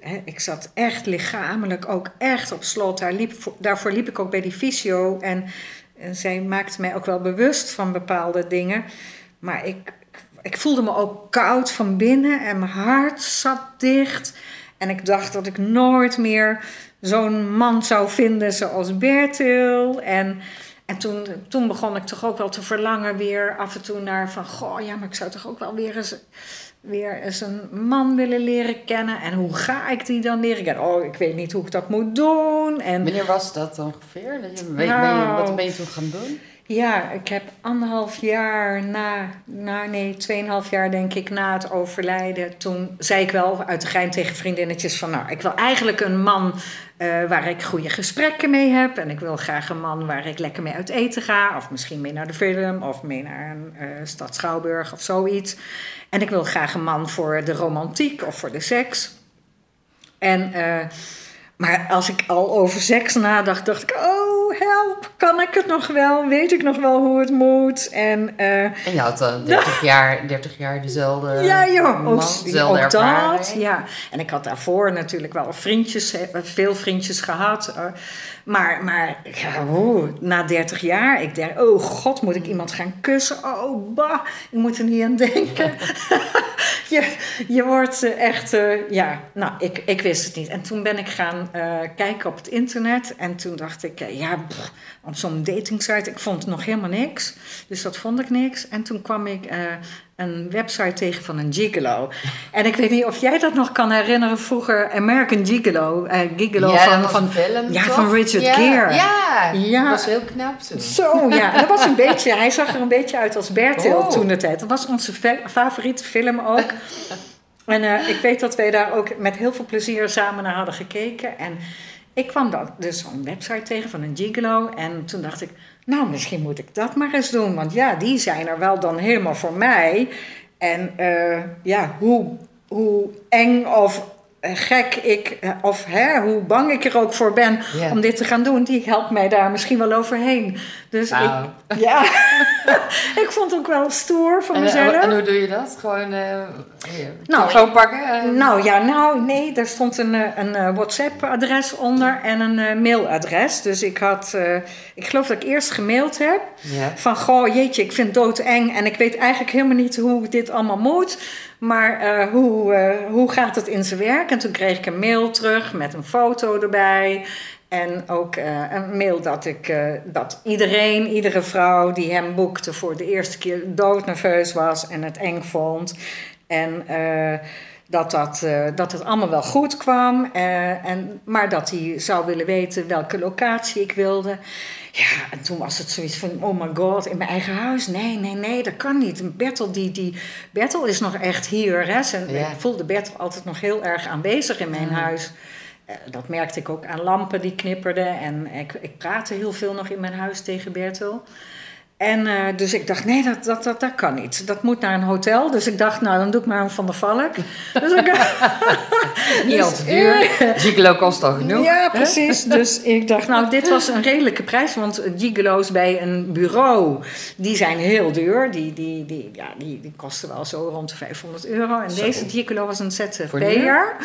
hè, ik zat echt lichamelijk ook echt op slot. Daar liep, daarvoor liep ik ook bij die fysio. En, en zij maakte mij ook wel bewust van bepaalde dingen. Maar ik, ik voelde me ook koud van binnen en mijn hart zat dicht. En ik dacht dat ik nooit meer zo'n man zou vinden zoals Bertil. En, en toen, toen begon ik toch ook wel te verlangen weer af en toe naar van... Goh, ja, maar ik zou toch ook wel weer eens, weer eens een man willen leren kennen. En hoe ga ik die dan leren kennen? Oh, ik weet niet hoe ik dat moet doen. En, Wanneer was dat ongeveer? Dat je, Nou. wat ben je toen gaan doen? Ja, ik heb anderhalf jaar na, na nee, tweeënhalf jaar denk ik na het overlijden. Toen zei ik wel uit de gein tegen vriendinnetjes van, nou, ik wil eigenlijk een man eh, waar ik goede gesprekken mee heb. En ik wil graag een man waar ik lekker mee uit eten ga. Of misschien mee naar de film, of mee naar een eh, stad Schouwburg of zoiets. En ik wil graag een man voor de romantiek of voor de seks. En... eh, maar als ik al over seks nadacht, dacht ik: Oh, help, kan ik het nog wel? Weet ik nog wel hoe het moet? En eh, En je had dan 30 jaar, 30 jaar dezelfde ja, joh, man, ook, dezelfde ook dat. Ja. En ik had daarvoor natuurlijk wel vriendjes, eh, veel vriendjes gehad. Maar maar ja, na 30 jaar, ik dacht: Oh god, moet ik iemand gaan kussen? Oh, bah, ik moet er niet aan denken. je, je wordt eh, echt, eh, ja, nou, ik, ik wist het niet. En toen ben ik gaan eh, kijken op het internet. En toen dacht ik, ja, op zo'n datingsite, ik vond nog helemaal niks. Dus dat vond ik niks. En toen kwam ik een website tegen van een gigolo. En ik weet niet of jij dat nog kan herinneren, vroeger American Gigolo. eh gigolo ja, van, van, film, ja, toch? van Richard ja, Gere. Ja, Ja. dat was heel knap toen. Zo, ja. Dat was een beetje, hij zag er een beetje uit als Bertil Oh. toen de tijd. Dat was onze favoriete film ook. En eh, ik weet dat wij daar ook met heel veel plezier samen naar hadden gekeken. En ik kwam dan dus zo'n website tegen van een gigolo. En toen dacht ik, nou, misschien moet ik dat maar eens doen. Want ja, die zijn er wel dan helemaal voor mij. En eh, ja, hoe, hoe eng of gek ik, eh, of hè, hoe bang ik er ook voor ben Ja. om dit te gaan doen, die helpt mij daar misschien wel overheen. Dus Wauw. ik, ja, ik vond het ook wel stoer van En, mezelf. en, hoe doe je dat? Gewoon eh Nou, telefoon pakken? en- Nou ja, nou nee, daar stond een, eh, een eh, WhatsApp-adres onder en een eh, mailadres. Dus ik had, eh, ik geloof dat ik eerst gemaild heb ja. van goh, jeetje, ik vind het doodeng en ik weet eigenlijk helemaal niet hoe dit allemaal moet. Maar eh, hoe, eh, hoe gaat het in zijn werk? En toen kreeg ik een mail terug met een foto erbij. En ook eh, een mail dat, ik, eh, dat iedereen, iedere vrouw die hem boekte voor de eerste keer doodnerveus was en het eng vond. En eh, dat, dat, dat het allemaal wel goed kwam. en, maar dat hij zou willen weten welke locatie ik wilde. Ja, en toen was het zoiets van, oh my god, in mijn eigen huis? Nee, nee, nee, dat kan niet. Bertel, die, die, Bertel is nog echt hier. Hè? Zijn- Ja. Ik voelde Bertel altijd nog heel erg aanwezig in mijn Mm. huis. Eh, Dat merkte ik ook aan lampen die knipperden. En ik, ik praatte heel veel nog in mijn huis tegen Bertel. En eh, dus ik dacht, nee, dat, dat, dat, dat kan niet. Dat moet naar een hotel. Dus ik dacht, nou, dan doe ik maar een Van der Valk. Dus ik, Niet al te duur. Gigolo kost al genoeg. ja, precies. Dus ik dacht, nou, dit was een redelijke prijs. Want gigolo's bij een bureau, die zijn heel duur. Die, die, die, ja, die, die kosten wel zo rond de 500 euro. En Zo. deze gigolo was een ZZP'er.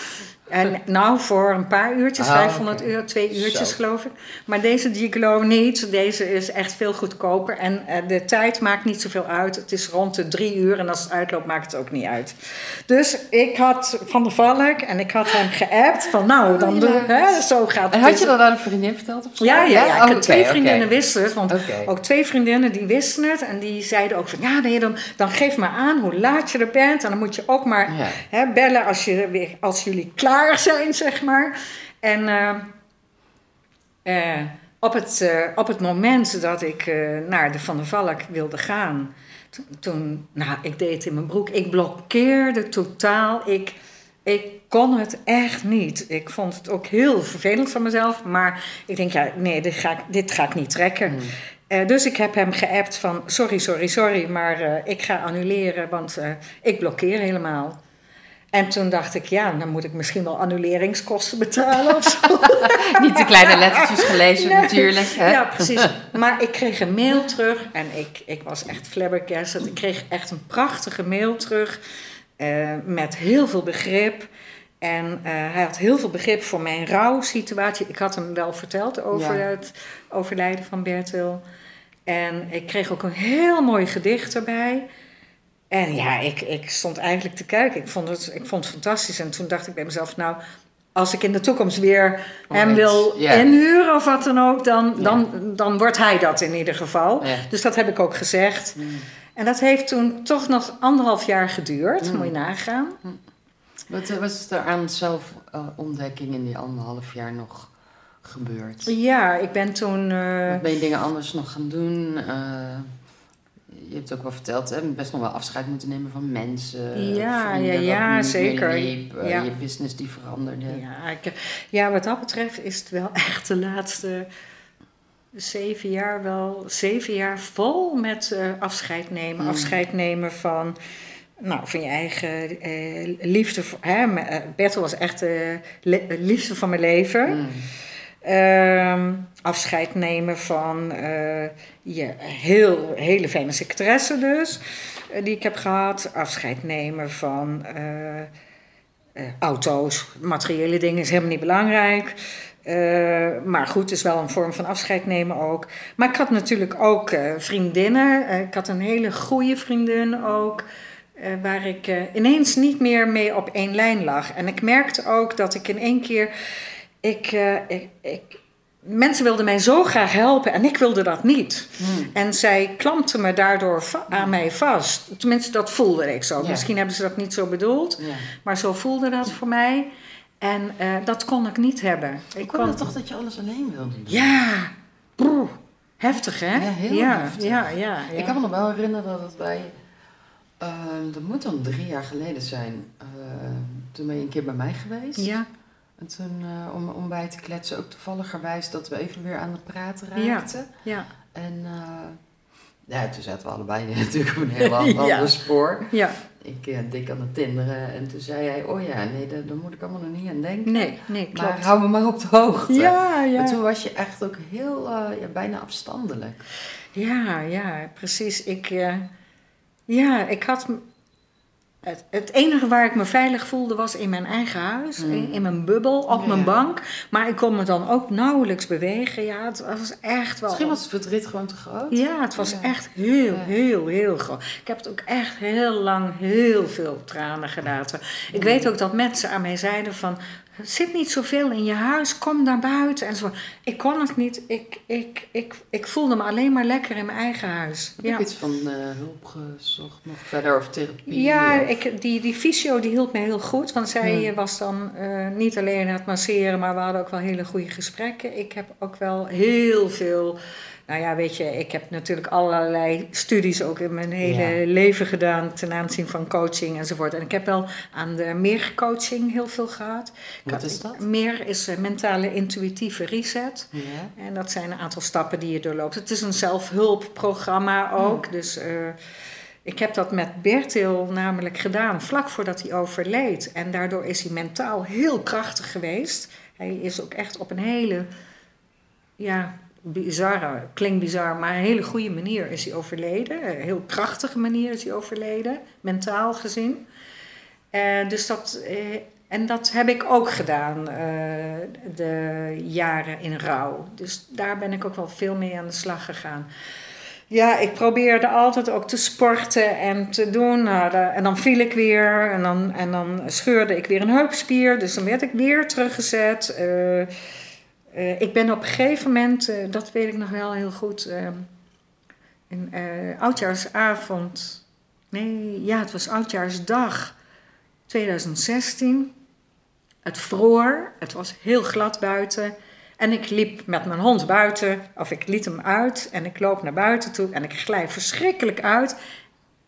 En nou, voor een paar uurtjes, Ah, 500 oké. euro, twee uurtjes Zo. geloof ik. Maar deze gigolo niet. Deze is echt veel goedkoper. En eh, de tijd maakt niet zoveel uit. Het is rond de drie uur. En als het uitloopt, maakt het ook niet uit. Dus ik had Van der Valk en ik had hem geappt. Van nou, dan Oh, doe ja. hè, zo gaat het. En had Dus- je dat aan een vriendin verteld? Of zo? ja, ja, ja. Ik Oh, twee vriendinnen wisten het. Want ook twee vriendinnen die wisten het. En die zeiden ook van, ja, nee, dan, dan geef maar aan hoe laat je er bent. En dan moet je ook maar Ja. hè, bellen als, je, weer- als jullie klaar zijn, zeg maar. En eh, eh, op, het, eh, op het moment dat ik naar de Van der Valk wilde gaan... Toen, toen, nou, ik deed het in mijn broek. Ik blokkeerde totaal. Ik, ik kon het echt niet. Ik vond het ook heel vervelend van mezelf. Maar ik denk, ja, nee, dit ga ik, dit ga ik niet trekken. Hmm. Dus ik heb hem geappt van, sorry, sorry, sorry, maar ik ga annuleren, want ik blokkeer helemaal. En toen dacht ik, ja, dan moet ik misschien wel annuleringskosten betalen of zo. Niet de kleine lettertjes gelezen Nee. natuurlijk. Hè? Ja, precies. Maar ik kreeg een mail terug en ik, ik was echt flabbergasted. Ik kreeg echt een prachtige mail terug eh, met heel veel begrip. En uh, hij had heel veel begrip voor mijn rouwsituatie. Ik had hem wel verteld over Ja. het overlijden van Bertil. En ik kreeg ook een heel mooi gedicht erbij. En ja, ik, ik stond eigenlijk te kijken. Ik vond, het, ik vond het fantastisch. En toen dacht ik bij mezelf, nou, als ik in de toekomst weer hem wil inhuren of wat dan ook, dan, dan, dan wordt hij dat in ieder geval. Dus dat heb ik ook gezegd. Mm. En dat heeft toen toch nog anderhalf jaar geduurd, Mm. moet je nagaan. Wat eh, was er aan zelfontdekking in die anderhalf jaar nog gebeurd? Ja, ik ben toen. eh, Ben je dingen anders nog gaan doen? Eh, je hebt ook wel verteld, hè, best nog wel afscheid moeten nemen van mensen. Ja, vrienden, ja, ja, zeker. liep, eh, Ja. Je business die veranderde. ja, ik, ja, wat dat betreft is het wel echt de laatste zeven jaar wel zeven jaar vol met eh, afscheid nemen. Mm. Afscheid nemen van. Nou, van je eigen eh, liefde. voor- Hè? Eh, Bertel was echt de le- liefde van mijn leven. Mm. Ehm, afscheid nemen van eh, je heel, hele fijne secretaresse dus, eh, die ik heb gehad. Afscheid nemen van eh, eh, auto's, materiële dingen is helemaal niet belangrijk. Maar goed, het is wel een vorm van afscheid nemen ook. Maar ik had natuurlijk ook vriendinnen. Ik had een hele goede vriendin ook. waar ik ineens niet meer mee op één lijn lag. En ik merkte ook dat ik in één keer. Ik, ik, ik, mensen wilden mij zo graag helpen en ik wilde dat niet. Mm. En zij klampten me daardoor aan mij vast. Tenminste, dat voelde ik zo. Ja. Misschien hebben ze dat niet zo bedoeld, Ja. maar zo voelde dat voor mij. En eh, dat kon ik niet hebben. Ik Ik kon het toch dat je alles alleen wilde doen? Ja, broer. Heftig hè? Ja, heel ja, heftig. Ja, ja. Ik kan me nog wel herinneren dat wij, eh, dat moet dan drie jaar geleden zijn, eh, toen ben je een keer bij mij geweest. Ja, En toen, eh, om, om bij te kletsen, ook toevalligerwijs dat we even weer aan het praten Ja. raakten. ja, En eh, ja, toen zaten we allebei natuurlijk op een heel ander Ja. spoor. ja. Ik eh, dik aan het tinderen en toen zei hij, oh ja, nee, daar, daar moet ik allemaal nog niet aan denken. Nee, nee, maar klopt. hou me maar op de hoogte. Ja, Maar ja. toen was je echt ook heel, ja, bijna afstandelijk. Ja, ja, precies. Ik, ja, ik had. Het, het enige waar ik me veilig voelde was in mijn eigen huis, Mm. in, in mijn bubbel, op Ja. mijn bank. Maar ik kon me dan ook nauwelijks bewegen. Ja, het was echt wel. Misschien was het verdriet gewoon te groot. Ja, het was Ja. echt heel, Ja. heel, heel groot. Ik heb het ook echt heel lang heel veel tranen gelaten. Ik Mm. weet ook dat mensen aan mij zeiden van... Zit niet zoveel in je huis, kom naar buiten. En zo. Ik kon het niet. Ik, ik, ik, ik voelde me alleen maar lekker in mijn eigen huis. Heb Ja, je iets van eh, hulp gezocht nog verder of therapie? ja of- ik, die, die fysio die hielp me heel goed. Want zij Hmm. was dan eh, niet alleen aan het masseren, maar we hadden ook wel hele goede gesprekken. Ik heb ook wel heel veel... Nou ja, weet je, ik heb natuurlijk allerlei studies ook in mijn hele Ja. leven gedaan ten aanzien van coaching enzovoort. En ik heb wel aan de meer-coaching heel veel gehad. Wat is dat? Meer is eh, mentale intuïtieve reset. Ja. En dat zijn een aantal stappen die je doorloopt. Het is een zelfhulpprogramma ook. Dus eh, ik heb dat met Bertil namelijk gedaan vlak voordat hij overleed. En daardoor is hij mentaal heel krachtig geweest. Hij is ook echt op een hele, ja, bizarre, klinkt bizar, maar een hele goede manier is hij overleden. Een heel krachtige manier is hij overleden, mentaal gezien. Eh, dus dat, eh, en dat heb ik ook gedaan, eh, de jaren in rouw. Dus daar ben ik ook wel veel mee aan de slag gegaan. Ja, ik probeerde altijd ook te sporten en te doen. Nou, en dan viel ik weer en dan, en dan scheurde ik weer een heupspier. Dus dan werd ik weer teruggezet. Eh, ik ben op een gegeven moment, eh, dat weet ik nog wel heel goed, eh, een eh, oudjaarsavond. Nee, ja, het was oudjaarsdag 2016. Het vroor, het was heel glad buiten. En ik liep met mijn hond buiten, of ik liet hem uit en ik loop naar buiten toe en ik glij verschrikkelijk uit.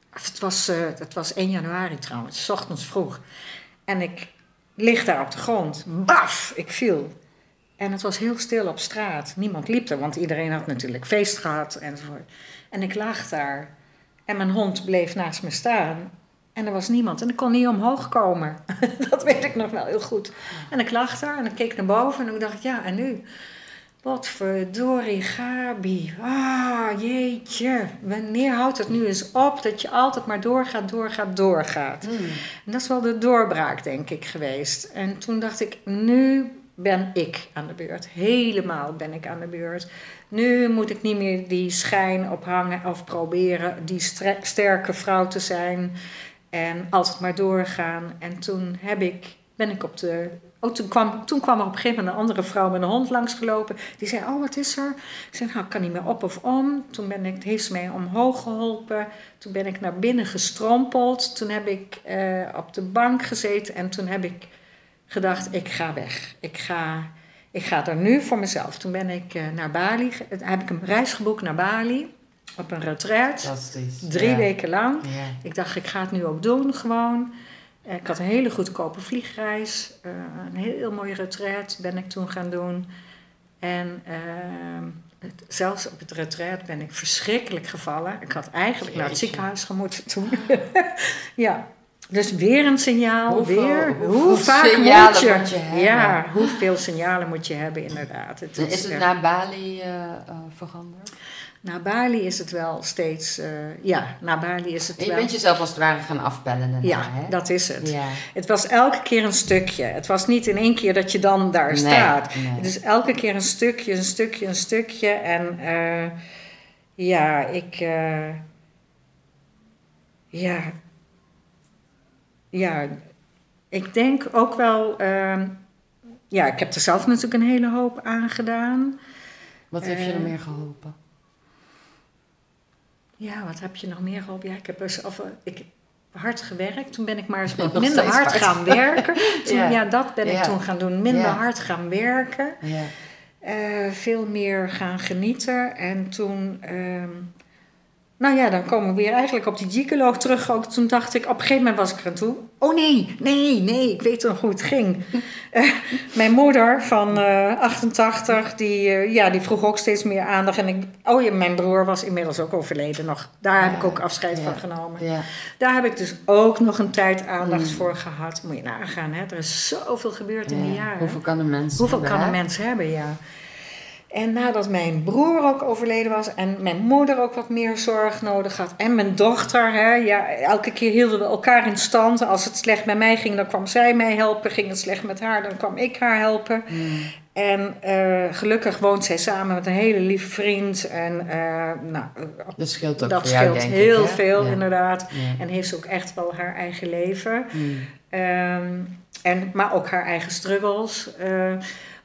Het was, het was 1 januari trouwens, 's ochtends vroeg. En ik lig daar op de grond. Baf, ik viel. En het was heel stil op straat. Niemand liep er, want iedereen had natuurlijk feest gehad enzovoort. En ik lag daar. En mijn hond bleef naast me staan. En er was niemand. En ik kon niet omhoog komen. dat weet ik nog wel heel goed. En ik lag daar en ik keek naar boven en ik dacht, ja, en nu? Wat verdorie, Gabi. Ah, jeetje. Wanneer houdt het nu eens op dat je altijd maar doorgaat, doorgaat, doorgaat? Hmm. En dat is wel de doorbraak, denk ik, geweest. En toen dacht ik, nu ben ik aan de beurt. Helemaal ben ik aan de beurt. Nu moet ik niet meer die schijn ophangen of proberen die sterke vrouw te zijn. En altijd maar doorgaan. En toen heb ik, ben ik op de. Oh, toen, kwam, toen kwam er op een gegeven moment een andere vrouw met een hond langsgelopen. Die zei: Oh, wat is er? Ik zei: Nou, ik kan niet meer op of om. Toen ben ik, heeft ze mij omhoog geholpen. Toen ben ik naar binnen gestrompeld. Toen heb ik eh, op de bank gezeten. En toen heb ik gedacht: Ik ga weg. Ik ga, ik ga er nu voor mezelf. Toen ben ik eh, naar Bali. heb ik een reis geboekt naar Bali. Op een retraite. Drie Ja. weken lang. Ja. Ik dacht, ik ga het nu ook doen, gewoon. Eh, Ik had een hele goedkope vliegreis. eh, een heel mooie retraite ben ik toen gaan doen. En zelfs op het retraite ben ik verschrikkelijk gevallen. Ik had eigenlijk naar het ziekenhuis gemoeten toen. ja, dus weer een signaal. Hoeveel- weer. hoeveel Hoe vaak moet je? moet je hebben? ja, hoeveel signalen moet je hebben inderdaad. Het Is het naar Bali eh, veranderd? Na Bali is het wel steeds... eh, ja, na Bali is het je wel... bent jezelf als het ware gaan afbellen daarna, Ja, hè? dat is het. Ja. Het was elke keer een stukje. Het was niet in één keer dat je dan daar Nee, staat. nee. Het is elke keer een stukje, een stukje, een stukje. En ja, ik. ja. Ja, ik denk ook wel. ehm, ja, ik heb er zelf natuurlijk een hele hoop aan gedaan. Wat heeft je er Eh, meer geholpen? Ja, wat heb je nog meer geholpen? Ja, ik heb dus of, ik heb hard gewerkt. Toen ben ik maar eens Nog wat minder hard hard. gaan werken. Toen, Ja. ja. dat ben ik Ja. toen gaan doen. Minder Ja. hard gaan werken. Eh, veel meer gaan genieten. En toen... ehm, nou ja, dan komen we weer eigenlijk op die gigolo terug. Ook toen dacht ik, op een gegeven moment was ik er aan toe. Oh nee, nee, nee, ik weet nog hoe het ging. Eh, mijn moeder van eh, 88, die, eh, ja, die vroeg ook steeds meer aandacht. En ik, oh ja, mijn broer was inmiddels ook overleden nog. Daar heb Ja, ik ook afscheid ja. van genomen. Ja. Daar heb ik dus ook nog een tijd aandacht Mm. voor gehad. Moet je nagaan, hè? er is zoveel gebeurd in die jaren. Hoeveel kan een mens Hoeveel hebben, kan een mens hebben, ja. En nadat mijn broer ook overleden was en mijn moeder ook wat meer zorg nodig had en mijn dochter, hè, ja, elke keer hielden we elkaar in stand. Als het slecht met mij ging, dan kwam zij mij helpen. Ging het slecht met haar, dan kwam ik haar helpen. Mm. En eh, gelukkig woont zij samen met een hele lieve vriend. En eh, nou, Dat scheelt ook dat voor jou, scheelt denk heel ik, veel, Ja. inderdaad. Ja. En heeft ze ook echt wel haar eigen leven. Mm. Ehm, en, maar ook haar eigen struggles. Eh,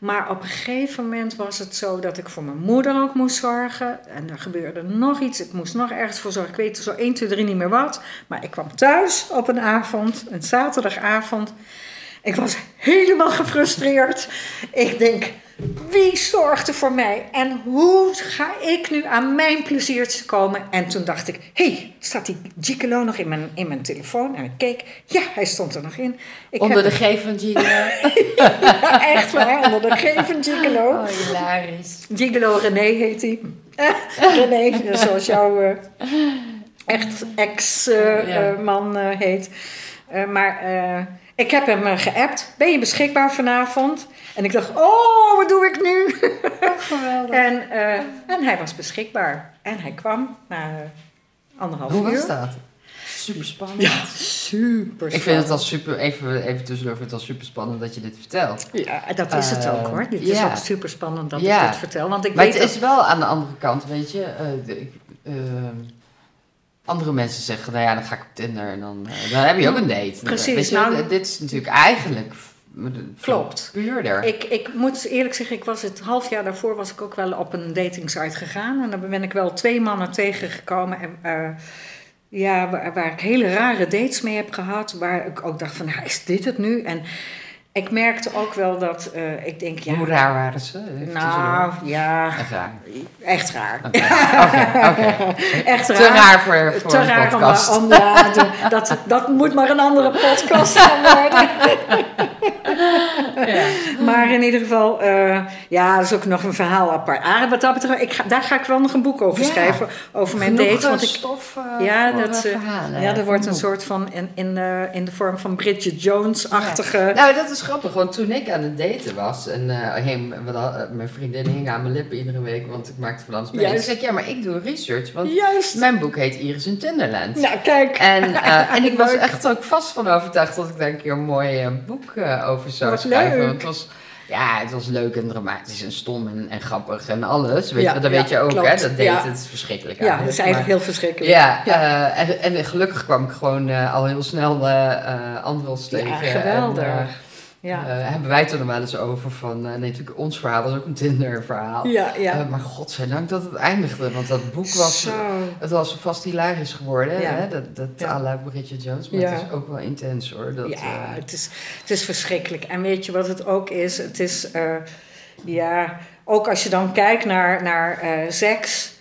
maar op een gegeven moment was het zo dat ik voor mijn moeder ook moest zorgen. En er gebeurde nog iets. Ik moest nog ergens voor zorgen. Ik weet zo 1, 2, 3 niet meer wat. Maar ik kwam thuis op een avond, een zaterdagavond. Ik was helemaal gefrustreerd. Ik denk, wie zorgt er voor mij? En hoe ga ik nu aan mijn pleziertje komen? En toen dacht ik, hé, hey, staat die Gicolo nog in mijn, in mijn telefoon? En ik keek, ja, hij stond er nog in. Ik Onder de G van Gino. Ja, echt waar, onder de G van Gigolo. Oh, hilarisch. Gigolo René heet hij. René, zoals jouw eh, echt Ja. ex-man heet. Eh, maar eh, ik heb hem eh, geappt. Ben je beschikbaar vanavond? En ik dacht, oh, wat doe ik nu? Geweldig. en, eh, en hij was beschikbaar. En hij kwam na eh, anderhalf Hoe uur. was dat? Super spannend. Ja, super Ik vind het al super, even, even tussendoor, ik vind het al super spannend dat je dit vertelt. Ja, dat is het ook hoor. Dit is ja. ook super spannend dat Ja. ik dit vertel. Want ik Maar weet het dat... is wel aan de andere kant, weet je. de- andere mensen zeggen, nou ja, dan ga ik op Tinder en dan, eh, dan heb je ook een date. Precies, Weet je, nou- dit is natuurlijk eigenlijk Klopt. puurder. Ik, ik moet eerlijk zeggen, ik was het half jaar daarvoor was ik ook wel op een datingsite gegaan. En dan ben ik wel twee mannen tegengekomen. En, eh, ja, waar, waar ik hele rare dates mee heb gehad. Waar ik ook dacht van, nou, is dit het nu? En ik merkte ook wel dat, eh, ik denk, ja... Hoe raar waren ze? Even Nou, ja, Echt raar. echt raar. Oké. Echt Te raar. voor, voor Te een raar om, podcast. om ja, te- dat, dat moet maar een andere podcast gaan worden. Ja. Maar in ieder geval, uh, ja, dat is ook nog een verhaal apart. Ah, wat dat betreft, ik ga, daar ga ik wel nog een boek over schrijven. Over mijn Genoeg dates. Want ik, stof uh, ja, dat, verhalen. ja, dat wordt een soort van in, in, uh, in de vorm van Bridget Jones-achtige. Ja. Nou, dat is grappig, want toen ik aan het daten was en heen, mijn vriendin hing aan mijn lippen iedere week, want ik maakte van alles mee. Toen zei ik, ja, maar ik doe research, want Juist. mijn boek heet Iris in Tinderland. Nou, kijk. En, en ik was echt ook vast van overtuigd dat ik daar een keer een mooi boek over zou schrijven. leuk. Het was, ja, het was leuk en dramatisch en stom en, en grappig en alles. Weet Ja, je, dat ja, weet je ook, klopt. hè? Dat deed Ja. het is verschrikkelijk Ja, dat is eigenlijk maar- heel verschrikkelijk. Ja, eh, en, en gelukkig kwam ik gewoon eh, al heel snel eh eh Andros tegen. Ja, geweldig. Ja, eh, hebben wij het er nog wel eens over van, eh, nee, natuurlijk ons verhaal was ook een Tinder verhaal. ja. ja. Eh, maar godzijdank dat het eindigde, want dat boek was, Zo. het was vast hilarisch geworden, Ja. hè? dat, dat Ja. à la Bridget Jones, maar Ja. het is ook wel intens hoor. Dat, ja, eh, het is, het is verschrikkelijk. En weet je wat het ook is? Het is, eh, ja, ook als je dan kijkt naar, naar eh, seks,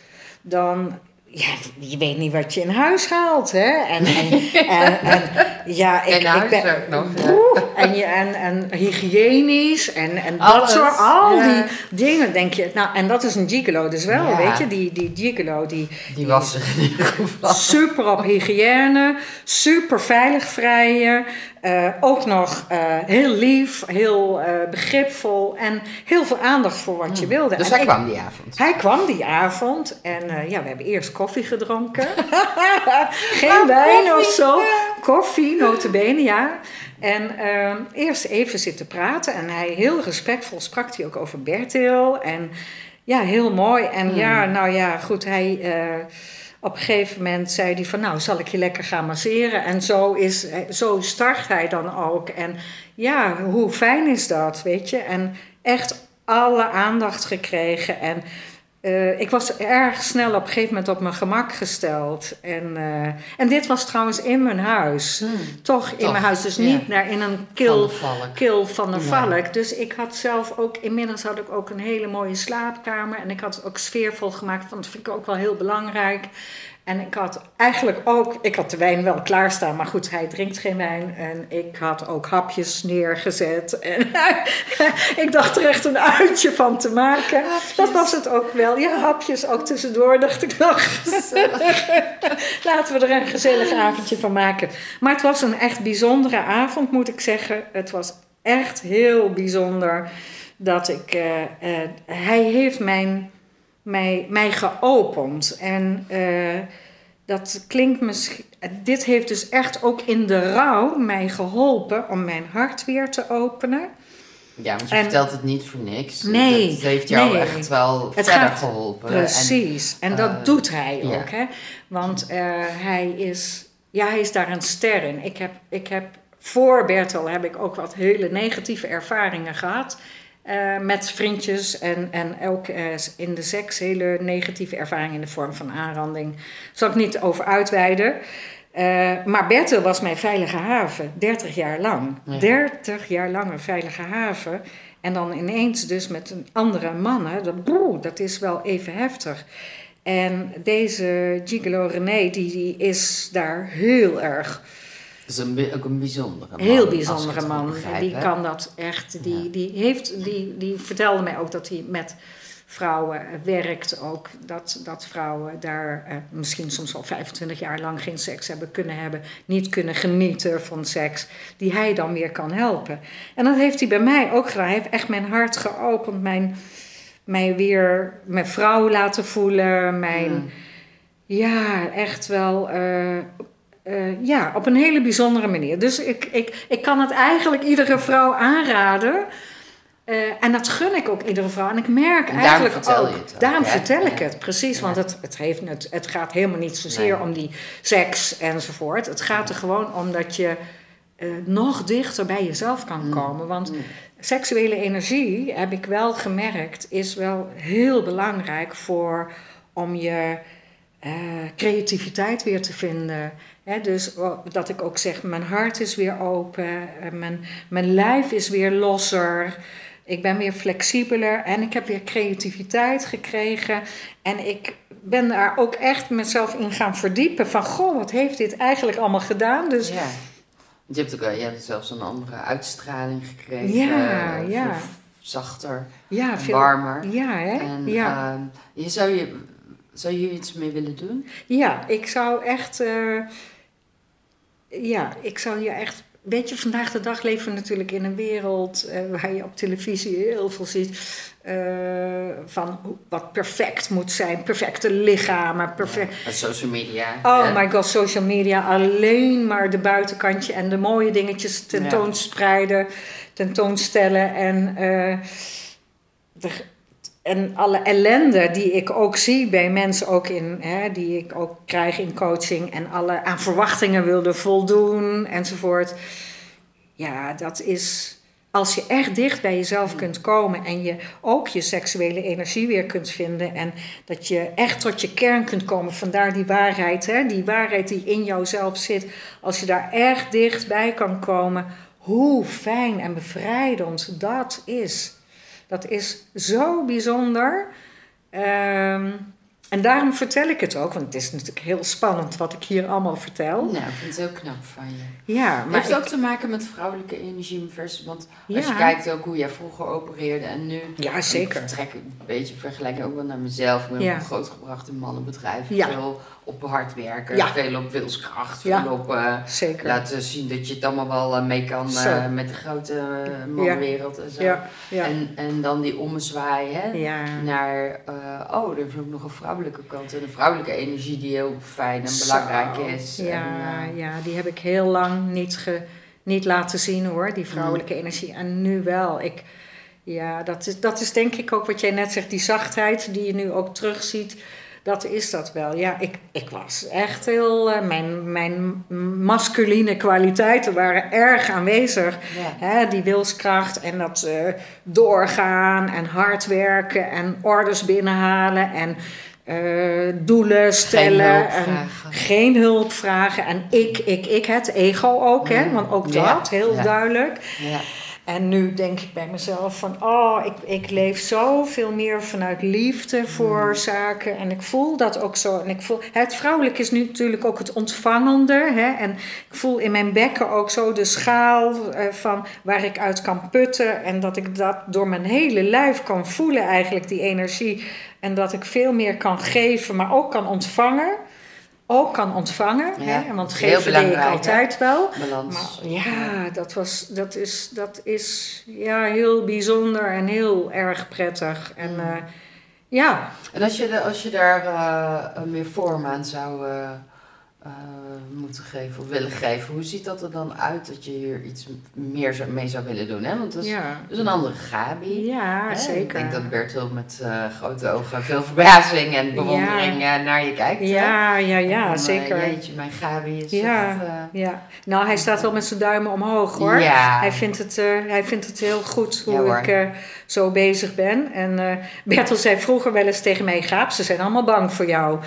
dan, ja, je weet niet wat je in huis haalt, hè? En, en, en, en ja, ik, ik ben... nog, ja. En, je, en, en hygiënisch en, en dat soort, al ja. die dingen, denk je. Nou, en dat is een gigolo dus wel, Ja. weet je? Die, die gigolo, die, die was er in ieder geval. Super op hygiëne, super veilig vrijen. Eh, ook nog eh, heel lief, heel eh, begripvol en heel veel aandacht voor wat je wilde. Dus En hij ik- kwam die avond. Hij kwam die avond en ja, we hebben eerst koffie gedronken. Geen wijn of zo. Koffie, notabene, ja. En eh, eerst even zitten praten en hij heel respectvol sprak hij ook over Bertil. En ja, heel mooi. En ja, Hmm. nou ja, goed, hij... op een gegeven moment zei hij van, nou, zal ik je lekker gaan masseren? En zo, is, zo start hij dan ook. En ja, hoe fijn is dat, weet je? En echt alle aandacht gekregen. En eh, ik was erg snel op een gegeven moment op mijn gemak gesteld. En, eh, en dit was trouwens in mijn huis. Toch in Toch, mijn huis, dus ja. niet naar, in een Van kil, valk. kil van de Nee. valk. Dus ik had zelf ook, inmiddels had ik ook een hele mooie slaapkamer. En ik had het ook sfeervol gemaakt, want dat vind ik ook wel heel belangrijk. En ik had eigenlijk ook, ik had de wijn wel klaarstaan, maar goed, hij drinkt geen wijn. En ik had ook hapjes neergezet. En ik dacht er echt een uitje van te maken. Dat was het ook wel. Ja, hapjes ook tussendoor, dacht ik nog. Laten we er een gezellig avondje van maken. Maar het was een echt bijzondere avond, moet ik zeggen. Het was echt heel bijzonder dat ik. eh, eh, hij heeft mijn, mij, mij geopend. En eh, dat klinkt misschien. Dit heeft dus echt ook in de rouw mij geholpen om mijn hart weer te openen. Ja, want je En- vertelt het niet voor niks. Nee, Het heeft jou nee. echt wel verder gaat- geholpen. Precies, en, dat eh, doet hij ja. ook. Hè? Want eh, hij, is, ja, hij is daar een ster in. Ik heb, ik heb, voor Bertel heb ik ook wat hele negatieve ervaringen gehad. Eh, met vriendjes en, en ook eh, in de seks hele negatieve ervaringen in de vorm van aanranding. Zal ik niet over uitweiden. Eh, maar Bertel was mijn veilige haven, 30 jaar lang. Ja. 30 jaar lang een veilige haven. En dan ineens dus met een andere mannen, dat, boe, dat is wel even heftig. En deze Gigolo René, die, die is daar heel erg, is een, ook een bijzondere man. heel bijzondere man. begrijp, die kan dat echt, die, Ja. die, heeft, die, die vertelde mij ook dat hij met vrouwen werkt ook. Dat, dat vrouwen daar eh, misschien soms al 25 jaar lang geen seks hebben kunnen hebben. Niet kunnen genieten van seks. Die hij dan weer kan helpen. En dat heeft hij bij mij ook gedaan. Hij heeft echt mijn hart geopend. Mijn, mij weer mijn vrouw laten voelen. Mijn, ja, echt wel. eh, eh, ja, op een hele bijzondere manier. Dus ik, ik, ik kan het eigenlijk iedere vrouw aanraden. Eh, en dat gun ik ook iedere vrouw. En ik merk En eigenlijk vertel ook. je het ook, daarom vertel ik Ja. het, precies. Ja. Want het, het, heeft, het, het gaat helemaal niet zozeer Nee. om die seks enzovoort. Het gaat er gewoon om dat je eh, nog dichter bij jezelf kan Mm. komen. Want Mm. seksuele energie, heb ik wel gemerkt, is wel heel belangrijk voor om je creativiteit weer te vinden. Dus dat ik ook zeg, mijn hart is weer open, eh, mijn, mijn lijf is weer losser. Ik ben weer flexibeler en ik heb weer creativiteit gekregen. En ik ben daar ook echt mezelf in gaan verdiepen. Van, goh, wat heeft dit eigenlijk allemaal gedaan? Dus Ja. Je hebt, ook, wel- je hebt zelfs een andere uitstraling gekregen. Ja, eh, ja. zachter, Ja, veel- warmer. Ja, hè? En ja. ehm, je zou, je, zou je hier iets mee willen doen? ja, ik zou echt... eh, ja, ik zou je echt... Weet je, vandaag de dag leven we natuurlijk in een wereld eh, waar je op televisie heel veel ziet eh, van wat perfect moet zijn. Perfecte lichamen, perfect... Ja, social media. Oh hè? my god, social media. Alleen maar de buitenkantje en de mooie dingetjes tentoonspreiden, tentoonstellen. En, eh, de, en alle ellende die ik ook zie bij mensen, ook in, hè, die ik ook krijg in coaching. En alle aan verwachtingen wilde voldoen enzovoort. Ja, dat is. Als je echt dicht bij jezelf kunt komen en je ook je seksuele energie weer kunt vinden en dat je echt tot je kern kunt komen, vandaar die waarheid, hè, die waarheid die in jouzelf zit. Als je daar echt dichtbij kan komen, hoe fijn en bevrijdend dat is. Dat is zo bijzonder. Ehm, en daarom vertel ik het ook, want het is natuurlijk heel spannend wat ik hier allemaal vertel. Nou, ik vind het heel knap van je. Ja, Maar heeft ook te maken met vrouwelijke energie versus... Want als Ja. je kijkt ook hoe jij vroeger opereerde en nu... ja, zeker. Ik trek een beetje vergelijking ook wel naar mezelf. Ik ben Ja. ook grootgebracht in mannenbedrijven. Ja. Veel op hard werken, Ja. veel op wilskracht, Ja. veel op... eh, Zeker. laten zien dat je het allemaal wel eh, mee kan eh, met de grote eh, mannenwereld en zo. Ja, ja. En, en dan die ommezwaai hè, ja. naar, oh, er is ook nog een vrouwelijke kant en een vrouwelijke energie die heel fijn en Zo. belangrijk is. Ja, En, ja, die heb ik heel lang niet, ge, niet laten zien hoor, die vrouwelijke energie. En nu wel. Ik, ja, dat is, dat is denk ik ook wat jij net zegt, die zachtheid die je nu ook terugziet. Dat is dat wel. Ja, ik, ik was echt heel. eh, mijn, mijn masculine kwaliteiten waren erg aanwezig. ja. Hè, die wilskracht en dat eh, doorgaan en hard werken en orders binnenhalen en eh, doelen stellen. hulp en geen hulp vragen. En ik, ik, ik, het ego ook, hè? Mm, want ook ja, dat, heel ja. duidelijk. Ja. En nu denk ik bij mezelf van, oh, ik, ik leef zoveel meer vanuit liefde voor Mm. zaken. En ik voel dat ook zo. En ik voel, het vrouwelijk is nu natuurlijk ook het ontvangende. Hè? En ik voel in mijn bekken ook zo de schaal eh, van waar ik uit kan putten. En dat ik dat door mijn hele lijf kan voelen eigenlijk, die energie. En dat ik veel meer kan geven, maar ook kan ontvangen. Ook kan ontvangen, Ja, hè? want geven deed ik hè? altijd wel. Balans. Maar ja, dat, was, dat is, dat is ja, heel bijzonder en heel erg prettig. En Mm. eh, ja, En als je, als je daar eh, meer vorm aan zou eh, moeten geven of willen geven, hoe ziet dat er dan uit dat je hier iets meer mee zou willen doen? Hè? Want dat is, ja. dat is een andere Gabi. Ja, Hè? zeker. Ik denk dat Bertel met eh, grote ogen veel verbazing en bewondering eh, naar je kijkt. hè? Ja, ja, ja, eh, zeker. jeetje, mijn Gabi is Ja. Ja, nou hij staat wel met zijn duimen omhoog hoor. Ja. Hij, vindt het, hij vindt het heel goed hoe Ja, ik zo bezig ben. En eh Bertel zei vroeger wel eens tegen mij, Gaap, ze zijn allemaal bang voor jou.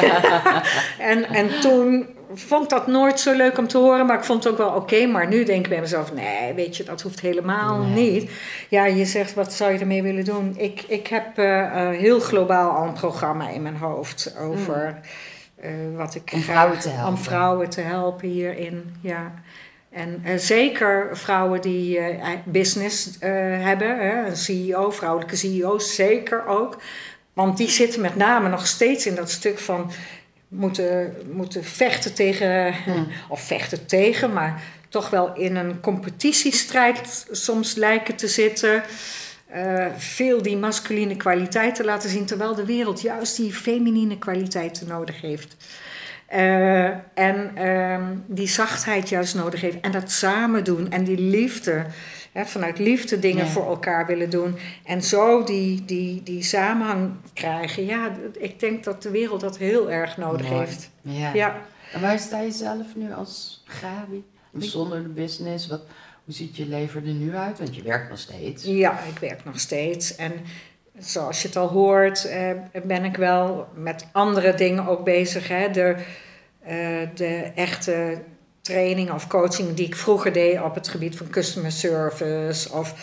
en, en toen vond ik dat nooit zo leuk om te horen, maar ik vond het ook wel oké. maar nu denk ik bij mezelf, nee, weet je, dat hoeft helemaal Nee. niet. Ja, je zegt, wat zou je ermee willen doen? Ik, ik heb eh, eh, heel globaal al een programma in mijn hoofd over eh, wat ik Om vrouwen te helpen. Om vrouwen te helpen hierin, ja. En eh, zeker vrouwen die eh, business eh, hebben, hè, een CEO, vrouwelijke CEO's, zeker ook. Want die zitten met name nog steeds in dat stuk van moeten, moeten vechten tegen, Hmm. of vechten tegen, maar toch wel in een competitiestrijd soms lijken te zitten. Veel die masculine kwaliteiten laten zien, terwijl de wereld juist die feminine kwaliteiten nodig heeft. Eh, en ehm, die zachtheid juist nodig heeft. En dat samen doen. En die liefde. Hè, vanuit liefde dingen Ja. voor elkaar willen doen. En zo die, die, die samenhang krijgen. Ja, ik denk dat de wereld dat heel erg nodig Mooi. heeft. Ja. Ja. En waar sta je zelf nu als Gabi? Zonder de business? Wat, hoe ziet je leven er nu uit? Want je werkt nog steeds. Ja, ik werk nog steeds. En zoals je het al hoort, eh, ben ik wel met andere dingen ook bezig. Hè? De, eh, de echte training of coaching die ik vroeger deed op het gebied van customer service of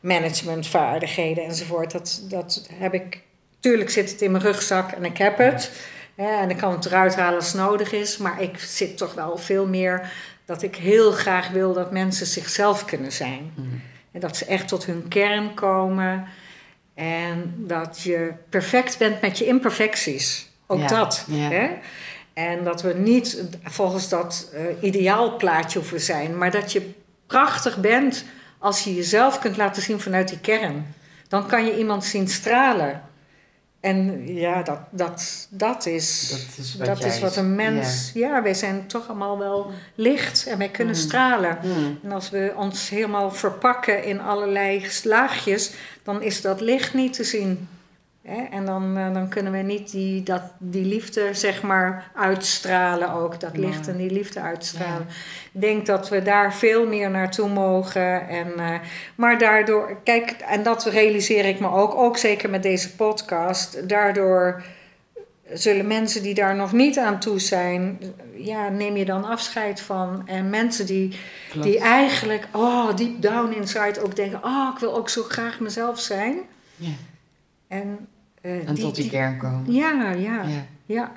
managementvaardigheden enzovoort. Dat, dat heb ik. Tuurlijk zit het in mijn rugzak en ik heb het. Hè, en ik kan het eruit halen als het nodig is. Maar ik zit toch wel veel meer dat ik heel graag wil dat mensen zichzelf kunnen zijn. Mm. En dat ze echt tot hun kern komen. En dat je perfect bent met je imperfecties. Ook Ja, dat. ja. Hè? En dat we niet volgens dat eh ideaalplaatje hoeven zijn, maar dat je prachtig bent als je jezelf kunt laten zien vanuit die kern. Dan kan je iemand zien stralen. En ja, dat, dat, dat is, Dat is wat, dat jij is wat een mens. Ja. wij zijn toch allemaal wel licht en wij kunnen Mm. stralen. Hmm. En als we ons helemaal verpakken in allerlei laagjes, dan is dat licht niet te zien. Hè? En dan, eh, dan kunnen we niet die, dat, die liefde, zeg maar, uitstralen ook. Dat licht en die liefde uitstralen. Ik denk dat we daar veel meer naartoe mogen. En, eh, maar daardoor, kijk, en dat realiseer ik me ook, ook zeker met deze podcast. Daardoor zullen mensen die daar nog niet aan toe zijn, ja, neem je dan afscheid van. En mensen die Klopt. die eigenlijk, oh, deep down inside ook denken: oh, ik wil ook zo graag mezelf zijn. Ja. En, eh, En tot die kern komen. Ja, ja, Ja. ja.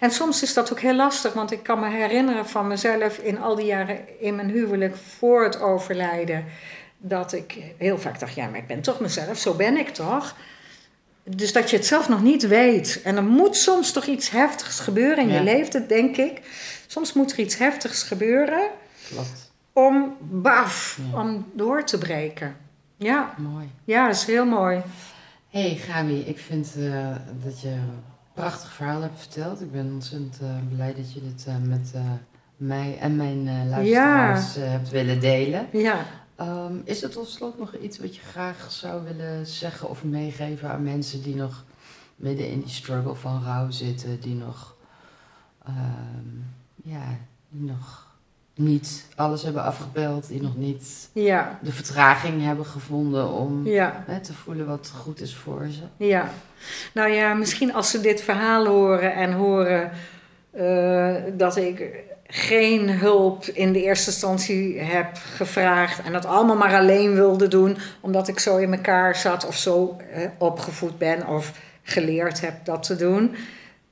En soms is dat ook heel lastig, want ik kan me herinneren van mezelf in al die jaren in mijn huwelijk voor het overlijden. Dat ik heel vaak dacht: ja, maar ik ben toch mezelf, zo ben ik toch. Dus dat je het zelf nog niet weet. En er moet soms toch iets heftigs gebeuren in Ja. je leven, denk ik. Soms moet er iets heftigs gebeuren Klopt. om, baf, Ja. om door te breken. Ja, Mooi. ja, dat is heel mooi. Hey Gabi, ik vind eh, dat je een prachtig verhaal hebt verteld. Ik ben ontzettend eh, blij dat je dit eh, met mij en mijn luisteraars eh, hebt willen delen. Ja. Ehm, is er tot slot nog iets wat je graag zou willen zeggen of meegeven aan mensen die nog midden in die struggle van rouw zitten, die nog, ehm, ja, die nog niet alles hebben afgebeld, die nog niet Ja, de vertraging hebben gevonden om ja, hè, te voelen wat goed is voor ze? ja. Nou ja, misschien als ze dit verhaal horen en horen eh, dat ik geen hulp in de eerste instantie heb gevraagd en dat allemaal maar alleen wilde doen, omdat ik zo in elkaar zat of zo opgevoed ben of geleerd heb dat te doen.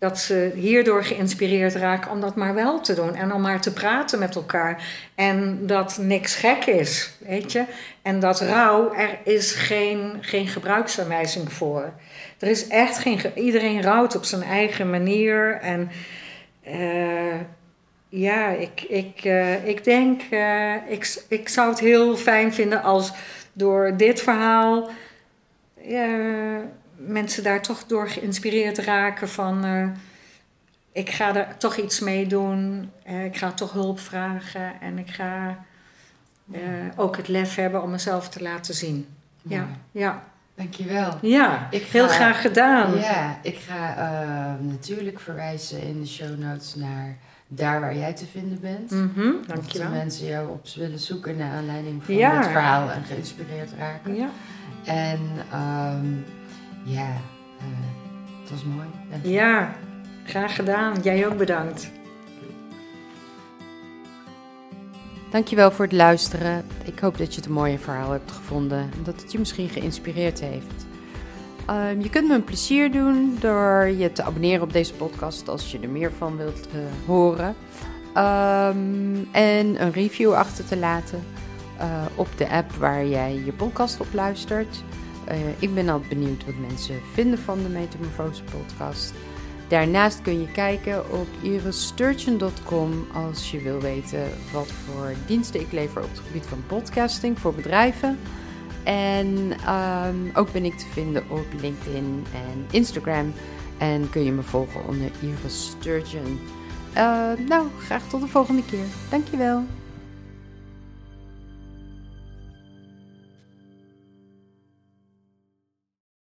Dat ze hierdoor geïnspireerd raken om dat maar wel te doen. En om maar te praten met elkaar. En dat niks gek is, weet je. En dat rouw, er is geen, geen gebruiksaanwijzing voor. Er is echt geen... ge- Iedereen rouwt op zijn eigen manier. En eh, ja, ik, ik, eh, ik denk... eh, ik, ik zou het heel fijn vinden als door dit verhaal... mensen daar toch door geïnspireerd raken van... eh, ik ga er toch iets mee doen. eh, ik ga toch hulp vragen. En ik ga eh, ook het lef hebben om mezelf te laten zien. Ja, Mooi. ja, Dankjewel. ja. Ik heel graag gedaan. Ja, ik ga natuurlijk verwijzen in de show notes naar daar waar jij te vinden bent. Mhm, Mochten dankjewel. mensen jou op willen zoeken naar aanleiding van Ja. dit verhaal en geïnspireerd raken. Ja, En ehm, ja, eh, het was mooi. Ja, graag gedaan. Jij ook bedankt. Dankjewel voor het luisteren. Ik hoop dat je het een mooie verhaal hebt gevonden. En dat het je misschien geïnspireerd heeft. Ehm, je kunt me een plezier doen door je te abonneren op deze podcast als je er meer van wilt eh, horen. Ehm, en een review achter te laten eh, op de app waar jij je podcast op luistert. Eh, ik ben altijd benieuwd wat mensen vinden van de Metamorfose podcast. Daarnaast kun je kijken op irissturgeon.com als je wil weten wat voor diensten ik lever op het gebied van podcasting voor bedrijven. En ehm, ook ben ik te vinden op LinkedIn en Instagram. En kun je me volgen onder Iris Sturgeon. Eh, nou, graag tot de volgende keer. Dankjewel.